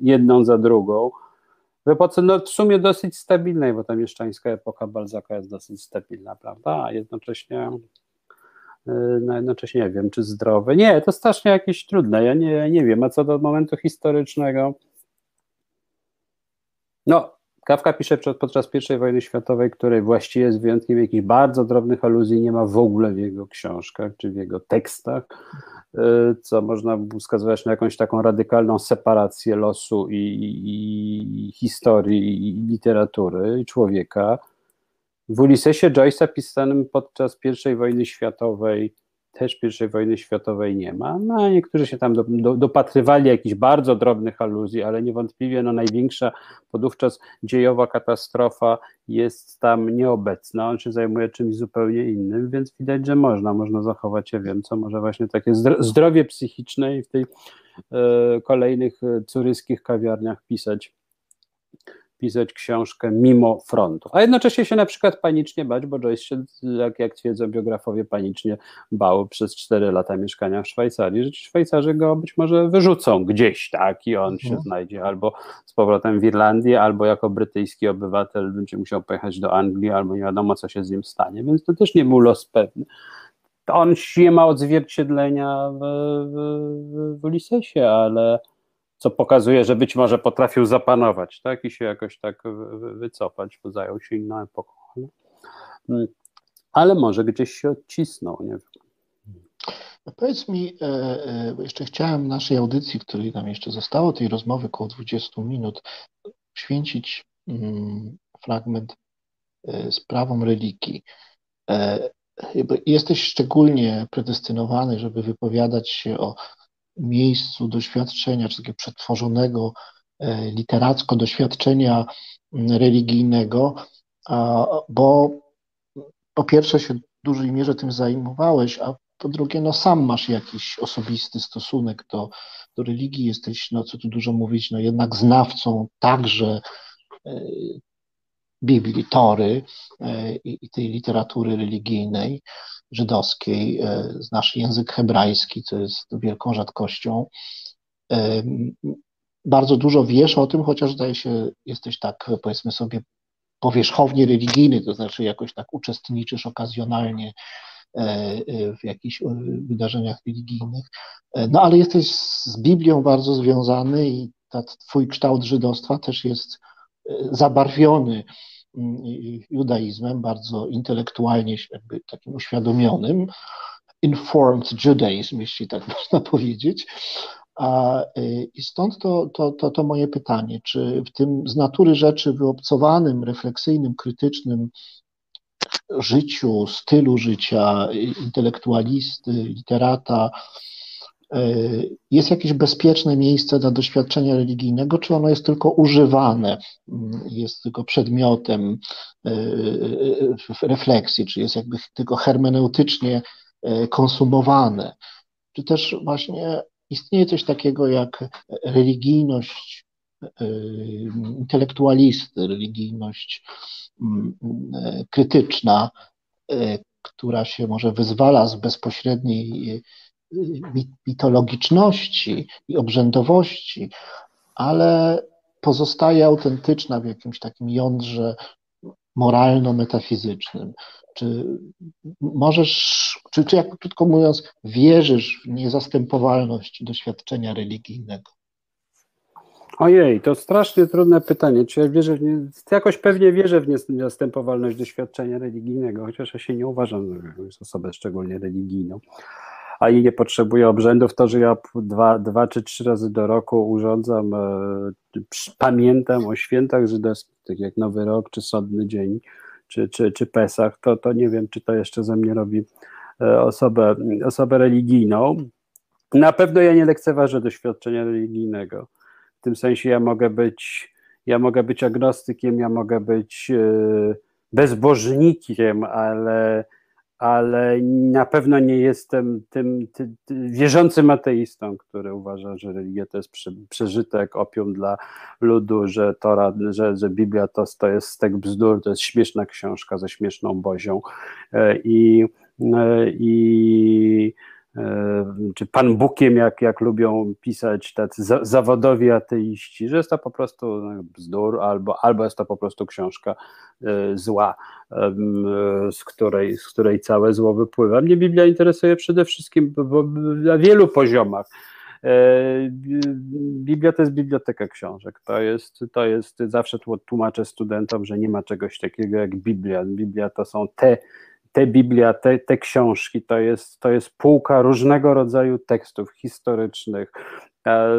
jedną za drugą. W epoce no, w sumie dosyć stabilnej, bo ta mieszczańska epoka Balzaka jest dosyć stabilna, prawda? A jednocześnie no jednocześnie nie wiem, czy zdrowe. Nie, to strasznie jakieś trudne, ja nie, nie wiem, a co do momentu historycznego, no, Kawka pisze podczas I wojny światowej, której właściwie z wyjątkiem jakichś bardzo drobnych aluzji nie ma w ogóle w jego książkach czy w jego tekstach, y, co można wskazywać na jakąś taką radykalną separację losu i, i, i historii i literatury i człowieka. W Ulisesie Joyce'a pisanym podczas I wojny światowej też I wojny światowej nie ma. No, niektórzy się tam do, do, dopatrywali jakichś bardzo drobnych aluzji, ale niewątpliwie no, największa podówczas dziejowa katastrofa jest tam nieobecna. On się zajmuje czymś zupełnie innym, więc widać, że można, można zachować, ja wiem co, może właśnie takie zdrowie psychiczne i w tej e, kolejnych e, curyskich kawiarniach pisać pisać książkę mimo frontu, a jednocześnie się na przykład panicznie bać, bo Joyce się, jak, jak twierdzą biografowie, panicznie bał przez 4 lata mieszkania w Szwajcarii, że ci Szwajcarzy go być może wyrzucą gdzieś, tak, i on mhm. się znajdzie albo z powrotem w Irlandii, albo jako brytyjski obywatel będzie musiał pojechać do Anglii, albo nie wiadomo, co się z nim stanie, więc to też nie był los pewny. On nie ma odzwierciedlenia w, w, w Ulisesie, ale co pokazuje, że być może potrafił zapanować, tak, i się jakoś tak wycofać, bo zajął się inną epoką. Ale może gdzieś się odcisnął, nie wiem. Powiedz mi, e, e, bo jeszcze chciałem naszej audycji, której nam jeszcze zostało, tej rozmowy około 20 minut, poświęcić mm, fragment sprawom religii. Jesteś szczególnie predestynowany, żeby wypowiadać się o miejscu doświadczenia, czy takiego przetworzonego literacko doświadczenia mm, religijnego, bo po pierwsze się w dużej mierze tym zajmowałeś, a po drugie, no sam masz jakiś osobisty stosunek do, do religii, jesteś, no co tu dużo mówić, no jednak znawcą także e, Biblii, Tory e, i, i tej literatury religijnej żydowskiej, e, znasz język hebrajski, co jest wielką rzadkością. Bardzo dużo wiesz o tym, chociaż zdaje się, jesteś tak, powiedzmy sobie, powierzchownie religijny, to znaczy jakoś tak uczestniczysz okazjonalnie e, e, w jakichś e, wydarzeniach religijnych. No ale jesteś z Biblią bardzo związany i ta, twój kształt żydostwa też jest zabarwiony judaizmem, bardzo intelektualnie jakby takim uświadomionym, informed Judaism, jeśli tak można powiedzieć. A, y, I stąd to, to, to, to moje pytanie, czy w tym z natury rzeczy wyobcowanym, refleksyjnym, krytycznym życiu, stylu życia intelektualisty, literata, y, jest jakieś bezpieczne miejsce dla doświadczenia religijnego, czy ono jest tylko używane, jest tylko przedmiotem y, refleksji, czy jest jakby tylko hermeneutycznie konsumowane? Czy też właśnie istnieje coś takiego jak religijność e, intelektualisty, religijność mm, e, krytyczna, e, która się może wyzwala z bezpośredniej mitologiczności i obrzędowości, ale pozostaje autentyczna w jakimś takim jądrze moralno-metafizycznym. Czy możesz, czy, czy jak krótko mówiąc, wierzysz w niezastępowalność doświadczenia religijnego? Ojej, to strasznie trudne pytanie. Czy ja wierzę w nie, jakoś pewnie wierzę w niezastępowalność doświadczenia religijnego, chociaż ja się nie uważam za osobę szczególnie religijną a i nie potrzebuję obrzędów, to, że ja dwa, dwa czy trzy razy do roku urządzam, e, pamiętam o świętach żydowskich, tak jak Nowy Rok, czy Sodny Dzień, czy, czy, czy Pesach, to, to nie wiem, czy to jeszcze ze mnie robi e, osobę, osobę religijną. Na pewno ja nie lekceważę doświadczenia religijnego. W tym sensie ja mogę być, ja mogę być agnostykiem, ja mogę być e, bezbożnikiem, ale ale na pewno nie jestem tym, tym, tym, wierzącym ateistą, który uważa, że religia to jest przeżytek, opium dla ludu, że, Tora, że, że Biblia to, to jest stek bzdur, to jest śmieszna książka ze śmieszną bozią. E, i, e, i czy Pan Bukiem, jak, jak lubią pisać tacy za, zawodowi ateiści, że jest to po prostu no, bzdur, albo, albo jest to po prostu książka e, zła, z której, z której całe zło wypływa. Mnie Biblia interesuje przede wszystkim bo, na wielu poziomach. E, Biblia to jest biblioteka książek. To jest, to jest zawsze tłumaczę studentom, że nie ma czegoś takiego jak Biblia. Biblia to są te te Biblia, te, te książki, to jest, to jest półka różnego rodzaju tekstów historycznych.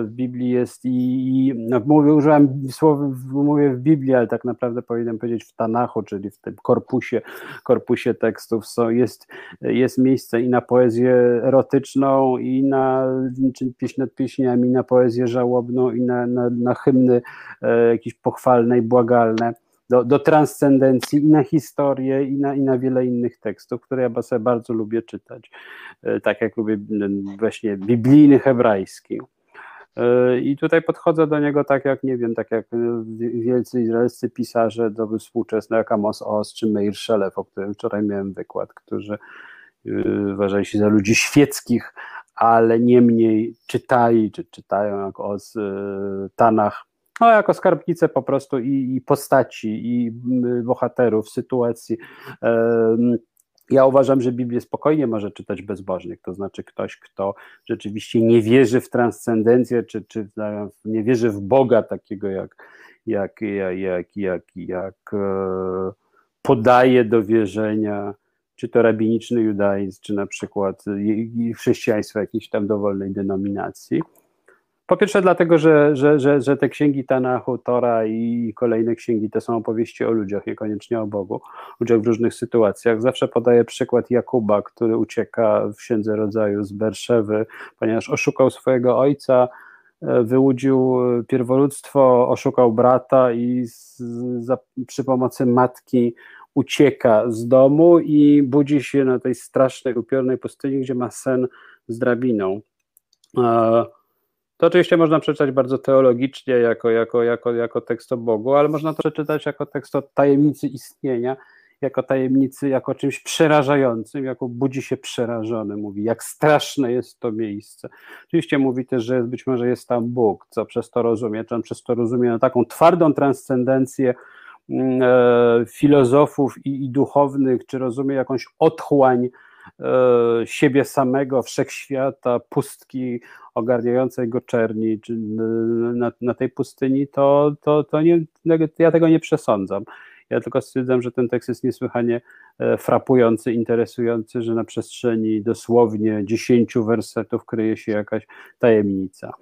W Biblii jest i, i no mówię, użyłem słowa, mówię w Biblii, ale tak naprawdę powinienem powiedzieć w Tanachu, czyli w tym korpusie, korpusie tekstów są, jest, jest miejsce i na poezję erotyczną, i na czy pieśń nad pieśniami, i na poezję żałobną, i na, na, na hymny e, jakieś pochwalne i błagalne do, do transcendencji i na historię, i na, i na wiele innych tekstów, które ja sobie bardzo lubię czytać. E, tak jak lubię właśnie biblijny hebrajski. E, I tutaj podchodzę do niego tak jak, nie wiem, tak jak e, wielcy izraelscy pisarze do współczesne, jak Amos Oz czy Meir Szelew, o którym wczoraj miałem wykład, którzy uważali się za ludzi świeckich, ale niemniej czytali, czy czytają jak Oz Tanach no, jako skarbnicę po prostu i, i postaci, i bohaterów, sytuacji. Ja uważam, że Biblię spokojnie może czytać bezbożnik, to znaczy ktoś, kto rzeczywiście nie wierzy w transcendencję, czy, czy nie wierzy w Boga takiego, jak, jak, jak, jak, jak, jak e, podaje do wierzenia czy to rabiniczny judaizm, czy na przykład chrześcijaństwo jakiejś tam dowolnej denominacji. Po pierwsze dlatego, że, że, że, że te księgi Tanachu, Tora i kolejne księgi to są opowieści o ludziach, niekoniecznie o Bogu, ludziach w różnych sytuacjach. Zawsze podaję przykład Jakuba, który ucieka w Księdze Rodzaju z Berszewy, ponieważ oszukał swojego ojca, e, wyłudził pierwoludztwo, oszukał brata i z, za, przy pomocy matki ucieka z domu i budzi się na tej strasznej, upiornej pustyni, gdzie ma sen z drabiną. E, to oczywiście można przeczytać bardzo teologicznie, jako, jako, jako, jako tekst o Bogu, ale można to przeczytać jako tekst o tajemnicy istnienia, jako tajemnicy, jako czymś przerażającym, jako budzi się przerażony, mówi, jak straszne jest to miejsce. Oczywiście mówi też, że być może jest tam Bóg, co przez to rozumie, czy on przez to rozumie na taką twardą transcendencję mm, e, filozofów i, i duchownych, czy rozumie jakąś otchłań siebie samego, wszechświata, pustki ogarniającej go czerni na, na tej pustyni, to, to, to nie, ja tego nie przesądzam. Ja tylko stwierdzam, że ten tekst jest niesłychanie e, frapujący, interesujący, że na przestrzeni dosłownie dziesięciu wersetów kryje się jakaś tajemnica.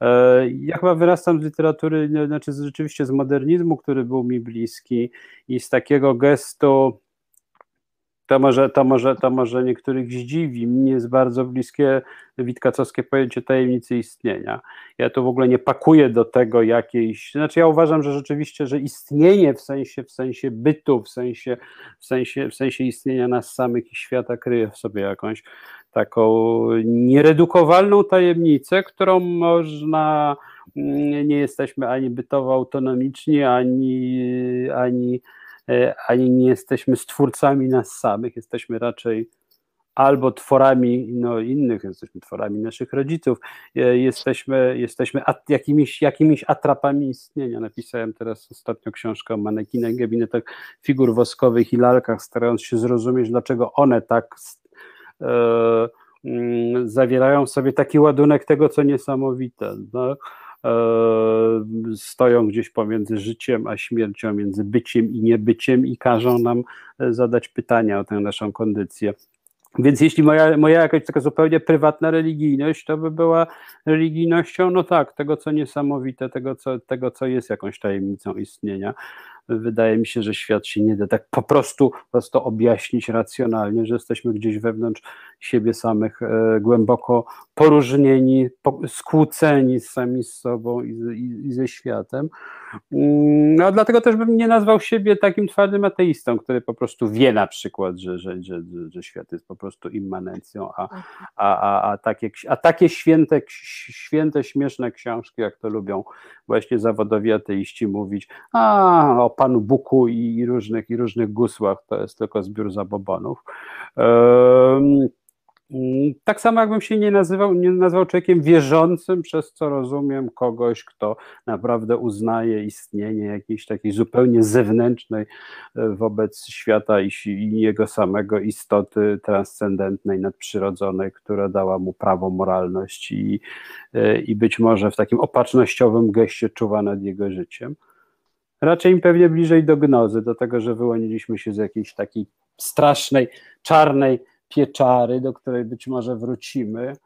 E, ja chyba wyrastam z literatury, znaczy rzeczywiście z modernizmu, który był mi bliski i z takiego gestu to może, to, może, to może niektórych zdziwi. Mnie jest bardzo bliskie witkacowskie pojęcie tajemnicy istnienia. Ja tu w ogóle nie pakuję do tego jakiejś. Znaczy, ja uważam, że rzeczywiście, że istnienie w sensie, w sensie bytu, w sensie, w sensie, w sensie istnienia nas samych i świata kryje w sobie jakąś taką nieredukowalną tajemnicę, którą można. Nie jesteśmy ani bytowo autonomiczni, ani, ani ani nie jesteśmy stwórcami nas samych, jesteśmy raczej albo tworami no, innych, jesteśmy tworami naszych rodziców, e, jesteśmy, jesteśmy at, jakimiś, jakimiś atrapami istnienia. Napisałem teraz ostatnio książkę o manekinach, gabinetach figur woskowych i lalkach, starając się zrozumieć, dlaczego one tak e, mm, zawierają w sobie taki ładunek tego, co niesamowite. No E, stoją gdzieś pomiędzy życiem a śmiercią, między byciem i niebyciem i każą nam e, zadać pytania o tę naszą kondycję. Więc jeśli moja, moja jakaś taka zupełnie prywatna religijność, to by była religijnością, no tak, tego co niesamowite, tego co, tego, co jest jakąś tajemnicą istnienia wydaje mi się, że świat się nie da tak po prostu, po prostu objaśnić racjonalnie, że jesteśmy gdzieś wewnątrz siebie samych e, głęboko poróżnieni, po, skłóceni sami z sobą i, i, i ze światem. Mm, no, dlatego też bym nie nazwał siebie takim twardym ateistą, który po prostu wie na przykład, że, że, że, że świat jest po prostu immanencją, a, a, a, a, takie, a takie święte, święte, śmieszne książki, jak to lubią właśnie zawodowi ateiści mówić, a o Panu Buku i różnych, i różnych gusłach, to jest tylko zbiór zabobonów. Um, tak samo jakbym się nie nazywał, nie nazywał człowiekiem wierzącym, przez co rozumiem kogoś, kto naprawdę uznaje istnienie jakiejś takiej zupełnie zewnętrznej e, wobec świata i, i jego samego istoty transcendentnej, nadprzyrodzonej, która dała mu prawo, moralność i, e, i być może w takim opatrznościowym geście czuwa nad jego życiem. Raczej im pewnie bliżej do gnozy, do tego, że wyłoniliśmy się z jakiejś takiej strasznej, czarnej pieczary, do której być może wrócimy.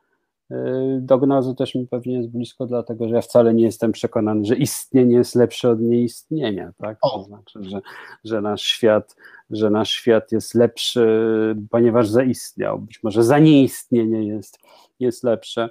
Y, do gnozy też mi pewnie jest blisko, dlatego że ja wcale nie jestem przekonany, że istnienie jest lepsze od nieistnienia. Tak? To znaczy, że, że, nasz świat, że nasz świat jest lepszy, ponieważ zaistniał. Być może za nieistnienie jest, jest lepsze.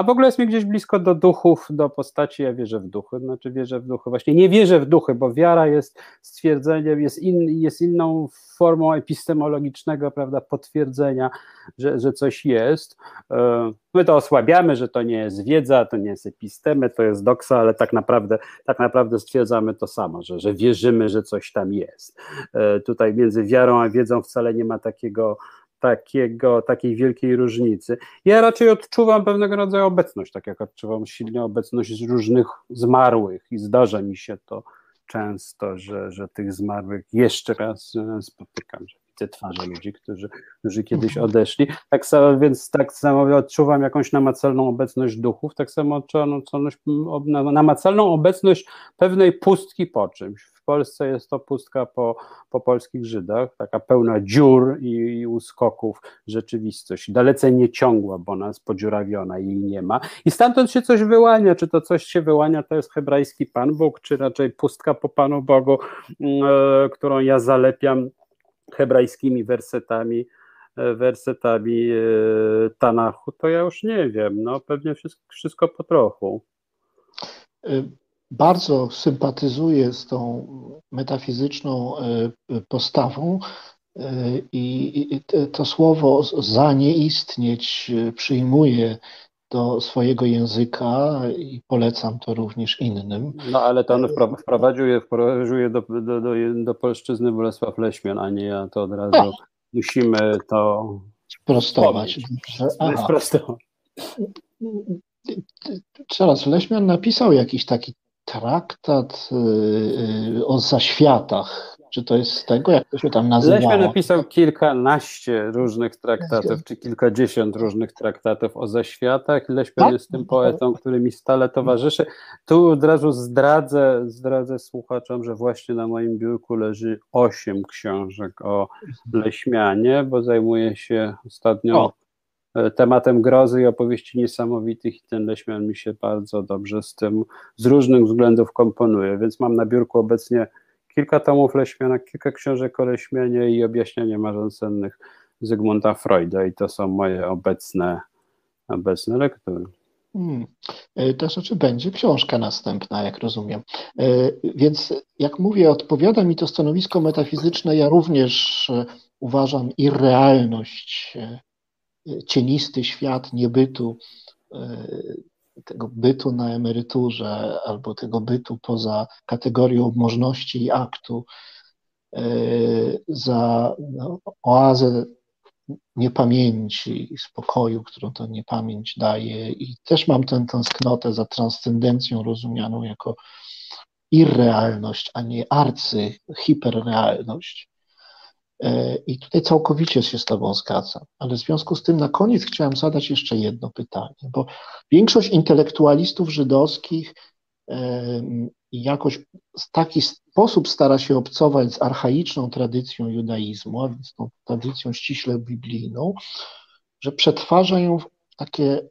A w ogóle jest mi gdzieś blisko do duchów, do postaci, ja wierzę w duchy, znaczy wierzę w duchy, właśnie nie wierzę w duchy, bo wiara jest stwierdzeniem, jest, in, jest inną formą epistemologicznego, prawda, potwierdzenia, że, że coś jest. E, my to osłabiamy, że to nie jest wiedza, to nie jest epistemy, to jest doksa, ale tak naprawdę, tak naprawdę stwierdzamy to samo, że, że wierzymy, że coś tam jest. E, tutaj między wiarą a wiedzą wcale nie ma takiego takiego, takiej wielkiej różnicy. Ja raczej odczuwam pewnego rodzaju obecność, tak jak odczuwam silnie obecność różnych zmarłych i zdarza mi się to często, że, że tych zmarłych jeszcze raz spotykam, że te twarze ludzi, którzy, którzy kiedyś odeszli. Tak samo, więc tak samo odczuwam jakąś namacalną obecność duchów, tak samo odczuwam namacalną obecność pewnej pustki po czymś. W Polsce jest to pustka po, po polskich Żydach, taka pełna dziur i, i uskoków rzeczywistość, dalece nieciągła, bo nas podziurawiona jej nie ma. I stamtąd się coś wyłania, czy to coś się wyłania, to jest hebrajski Pan Bóg, czy raczej pustka po Panu Bogu, e, którą ja zalepiam hebrajskimi wersetami, e, wersetami e, Tanachu, to ja już nie wiem, no pewnie wszystko, po trochu. Bardzo sympatyzuję z tą metafizyczną postawą i to słowo zanieistnieć przyjmuję do swojego języka i polecam to również innym. No ale to on wprowadził je, wprowadził je do, do, do, do polszczyzny Bolesław Leśmian, a nie ja, to od razu a. musimy to sprostować. Sprostować. Teraz Leśmian napisał jakiś taki traktat y, y, o zaświatach czy to jest z tego, jak to się tam nazywa? Leśmian napisał kilkanaście różnych traktatów, czy kilkadziesiąt różnych traktatów o zaświatach. Leśmian tak? jest tym poetą, który mi stale towarzyszy. Tu od razu zdradzę, zdradzę słuchaczom, że właśnie na moim biurku leży osiem książek o Leśmianie, bo zajmuję się ostatnio o e, tematem grozy i opowieści niesamowitych i ten Leśmian mi się bardzo dobrze z tym z różnych względów komponuje, więc mam na biurku obecnie kilka tomów Leśmiana, kilka książek o Leśmianie i objaśnienie marzeń sennych Zygmunta Freuda i to są moje obecne, obecne lektury. Hmm. E, to znaczy będzie książka następna, jak rozumiem. E, więc jak mówię, odpowiada mi to stanowisko metafizyczne. Ja również e, uważam irrealność, cienisty świat niebytu tego bytu na emeryturze albo tego bytu poza kategorią możności i aktu e, za no, oazę niepamięci, spokoju, którą ta niepamięć daje i też mam tę tęsknotę za transcendencją rozumianą jako irrealność, a nie arcy, hiperrealność. E, I tutaj całkowicie się z Tobą zgadzam, ale w związku z tym na koniec chciałem zadać jeszcze jedno pytanie, bo większość intelektualistów żydowskich e, jakoś w taki sposób stara się obcować z archaiczną tradycją judaizmu, a więc tą tradycją ściśle biblijną, że przetwarza ją w takie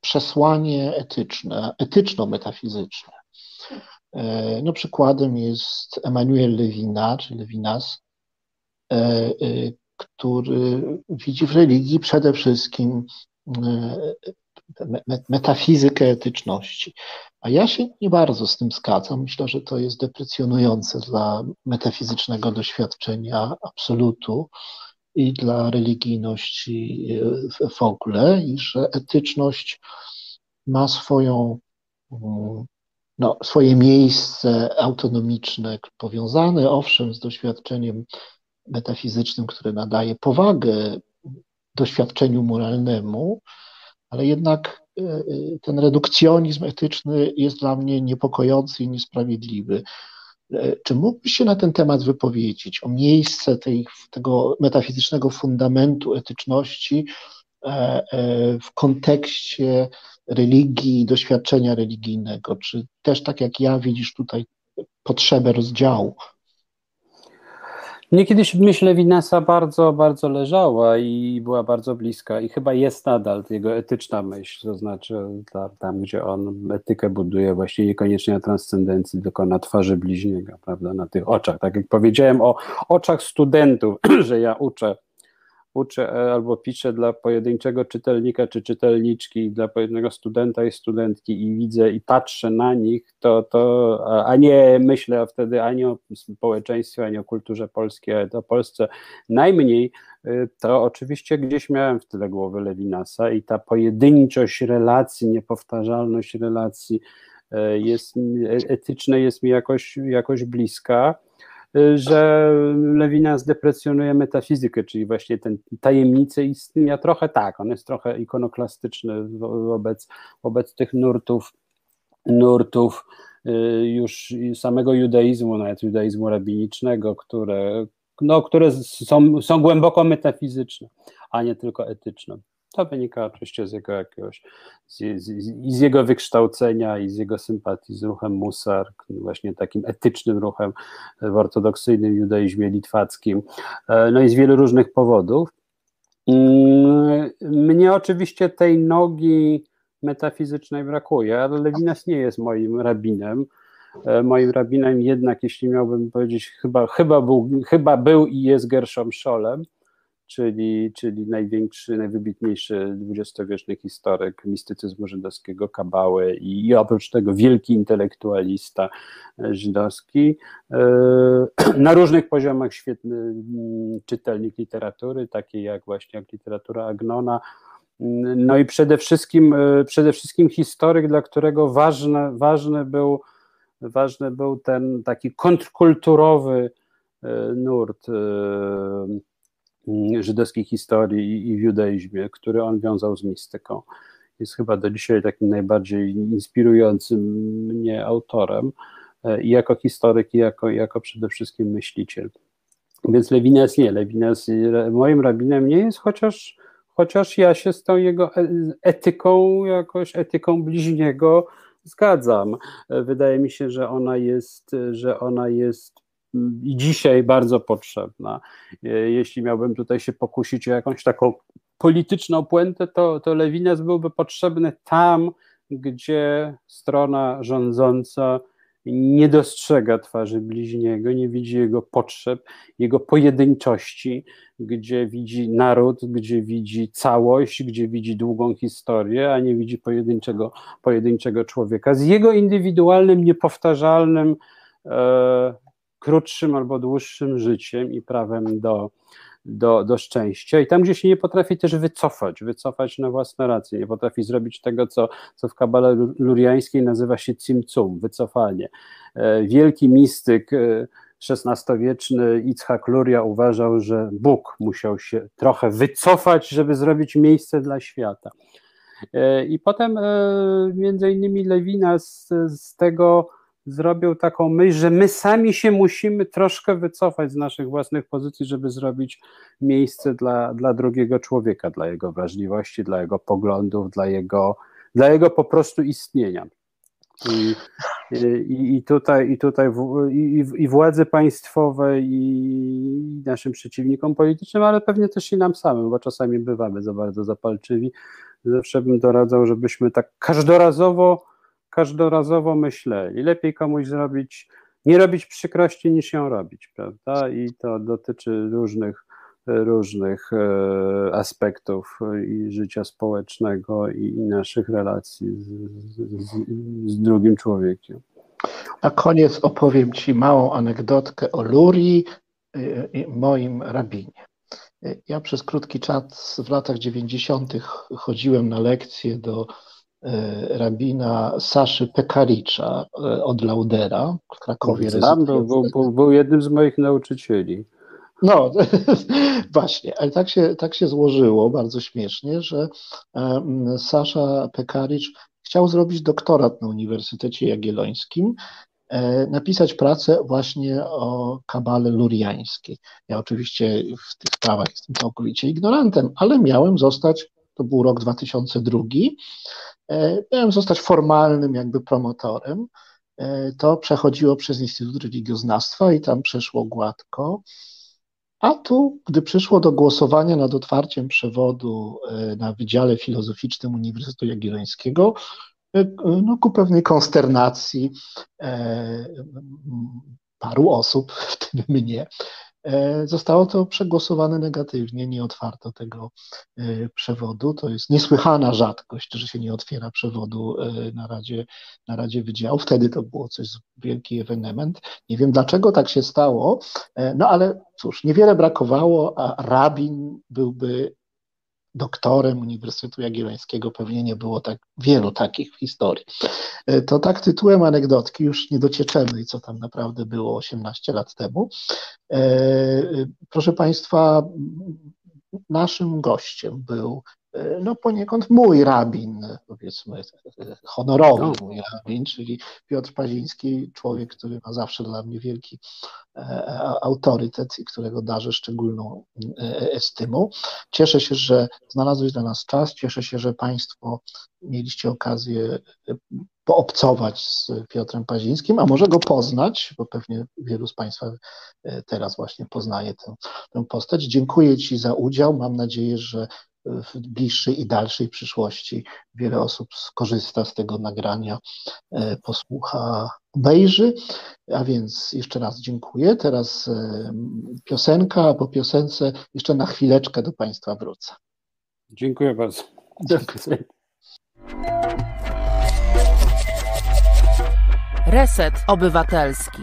przesłanie etyczne, etyczno-metafizyczne. E, no, przykładem jest Emanuel Lewina, czy Levinas, który widzi w religii przede wszystkim e, metafizykę etyczności. A ja się nie bardzo z tym zgadzam. Myślę, że to jest deprecjonujące dla metafizycznego doświadczenia absolutu i dla religijności w ogóle, i że etyczność ma swoją, no, swoje miejsce autonomiczne, powiązane owszem z doświadczeniem metafizycznym, który nadaje powagę doświadczeniu moralnemu, ale jednak e, e, ten redukcjonizm etyczny jest dla mnie niepokojący i niesprawiedliwy. E, czy mógłbyś się na ten temat wypowiedzieć, o miejsce tej, tego metafizycznego fundamentu etyczności w kontekście religii doświadczenia religijnego? Czy też tak jak ja widzisz tutaj potrzebę rozdziału? Mnie kiedyś myśl Lewinasa bardzo, bardzo leżała i była bardzo bliska i chyba jest nadal jego etyczna myśl, to znaczy tam, tam gdzie on etykę buduje właśnie niekoniecznie na transcendencji, tylko na twarzy bliźniego, prawda, na tych oczach. Tak jak powiedziałem o oczach studentów, że ja uczę uczę e, albo piszę dla pojedynczego czytelnika czy czytelniczki, dla pojedynczego studenta i studentki i widzę i patrzę na nich, to, to a nie myślę wtedy ani o społeczeństwie, ani o kulturze polskiej, ale o Polsce najmniej, y, to oczywiście gdzieś miałem w tyle głowy Lewinasa i ta pojedynczość relacji, niepowtarzalność relacji e, jest e, etyczne jest mi jakoś, jakoś bliska że Lewinas deprecjonuje metafizykę, czyli właśnie ten tajemnicę istnienia, trochę tak, on jest trochę ikonoklastyczny wobec, wobec tych nurtów, nurtów y, już samego judaizmu, nawet judaizmu rabinicznego, które, no, które są, są głęboko metafizyczne, a nie tylko etyczne. To wynika oczywiście z jego jakiegoś, z, z, z, jego wykształcenia i z jego sympatii z ruchem Musar, właśnie takim etycznym ruchem w ortodoksyjnym judaizmie litwackim, e, no i z wielu różnych powodów. Mm, mnie oczywiście tej nogi metafizycznej brakuje, ale Lewinas nie jest moim rabinem. E, moim rabinem jednak, jeśli miałbym powiedzieć, chyba, chyba, był, chyba był i jest Gershom Scholem, czyli, czyli największy, najwybitniejszy dwudziestowieczny historyk mistycyzmu żydowskiego, kabały i, i oprócz tego wielki intelektualista e, żydowski. E, na różnych poziomach świetny mm, czytelnik literatury, takiej jak właśnie jak literatura Agnona, no i przede wszystkim, e, przede wszystkim historyk, dla którego ważny, ważny, był, ważny był ten taki kontrkulturowy nurt Mm, żydowskiej historii i w judaizmie, który on wiązał z mistyką. Jest chyba do dzisiaj takim najbardziej inspirującym mnie autorem e, i jako historyk, i jako, jako przede wszystkim myśliciel. Więc Lewinas nie, Lewinas moim rabinem nie jest, chociaż, chociaż ja się z tą jego e, etyką, jakoś etyką bliźniego zgadzam. E, wydaje mi się, że ona jest, że ona jest i dzisiaj bardzo potrzebna. Jeśli miałbym tutaj się pokusić o jakąś taką polityczną puentę, to, to Lewinas byłby potrzebny tam, gdzie strona rządząca nie dostrzega twarzy bliźniego, nie widzi jego potrzeb, jego pojedynczości, gdzie widzi naród, gdzie widzi całość, gdzie widzi długą historię, a nie widzi pojedynczego, pojedynczego człowieka z jego indywidualnym, niepowtarzalnym e, krótszym albo dłuższym życiem i prawem do, do, do szczęścia. I tam, gdzie się nie potrafi też wycofać, wycofać na własne racje, nie potrafi zrobić tego, co, co w kabale luriańskiej nazywa się cimcum, wycofanie. E, wielki mistyk XVI-wieczny e, Itzhak Luria uważał, że Bóg musiał się trochę wycofać, żeby zrobić miejsce dla świata. E, I potem między innymi Lewina z, z tego zrobił taką myśl, że my sami się musimy troszkę wycofać z naszych własnych pozycji, żeby zrobić miejsce dla, dla drugiego człowieka, dla jego wrażliwości, dla jego poglądów, dla jego, dla jego po prostu istnienia. I, i, i tutaj, i, tutaj i, i władzy państwowej, i naszym przeciwnikom politycznym, ale pewnie też i nam samym, bo czasami bywamy za bardzo zapalczywi. Zawsze bym doradzał, żebyśmy tak każdorazowo każdorazowo myśleli. Lepiej komuś zrobić, nie robić przykrości niż ją robić, prawda? I to dotyczy różnych, różnych e, aspektów i życia społecznego i, naszych relacji z, z, z drugim człowiekiem. Na koniec opowiem Ci małą anegdotkę o Lurii, e, moim rabinie. Ja przez krótki czas w latach 90. chodziłem na lekcje do E, rabina Saszy Pekaricza e, od Laudera w Krakowie. Znam, był, był, był jednym z moich nauczycieli. No, właśnie, ale tak się, tak się złożyło bardzo śmiesznie, że Sasza Pekaricz chciał zrobić doktorat na Uniwersytecie Jagiellońskim, e, napisać pracę właśnie o kabale luriańskiej. Ja oczywiście w tych sprawach jestem całkowicie ignorantem, ale miałem zostać, to był rok 2002, E, miałem zostać formalnym jakby promotorem. E, to przechodziło przez Instytut Religioznawstwa i tam przeszło gładko. A tu, gdy przyszło do głosowania nad otwarciem przewodu e, na Wydziale Filozoficznym Uniwersytetu Jagiellońskiego, no, ku pewnej konsternacji paru osób, w tym mnie, zostało to przegłosowane negatywnie, nie otwarto tego e, przewodu. To jest niesłychana rzadkość, że się nie otwiera przewodu e, na Radzie, na Radzie Wydziału. Wtedy to było coś, wielki ewenement. Nie wiem dlaczego tak się stało, no ale cóż, niewiele brakowało, a rabin byłby doktorem Uniwersytetu Jagiellońskiego, pewnie nie było tak wielu takich w historii. E, to tak tytułem anegdotki, już nie docieczemy, co tam naprawdę było 18 lat temu. E, proszę Państwa, naszym gościem był no poniekąd mój rabin, powiedzmy honorowy No. mój rabin, czyli Piotr Paziński, człowiek, który ma zawsze dla mnie wielki e, autorytet i którego darzę szczególną e, estymą. Cieszę się, że znalazłeś dla nas czas, cieszę się, że Państwo mieliście okazję e, poobcować z Piotrem Pazińskim, a może go poznać, bo pewnie wielu z Państwa e, teraz właśnie poznaje tę, tę postać. Dziękuję Ci za udział. Mam nadzieję, że w bliższej i dalszej przyszłości wiele osób skorzysta z tego nagrania, e, posłucha, obejrzy. A więc jeszcze raz dziękuję. Teraz e, piosenka, a po piosence jeszcze na chwileczkę do Państwa wrócę. Dziękuję bardzo. Dziękuję. Reset Obywatelski.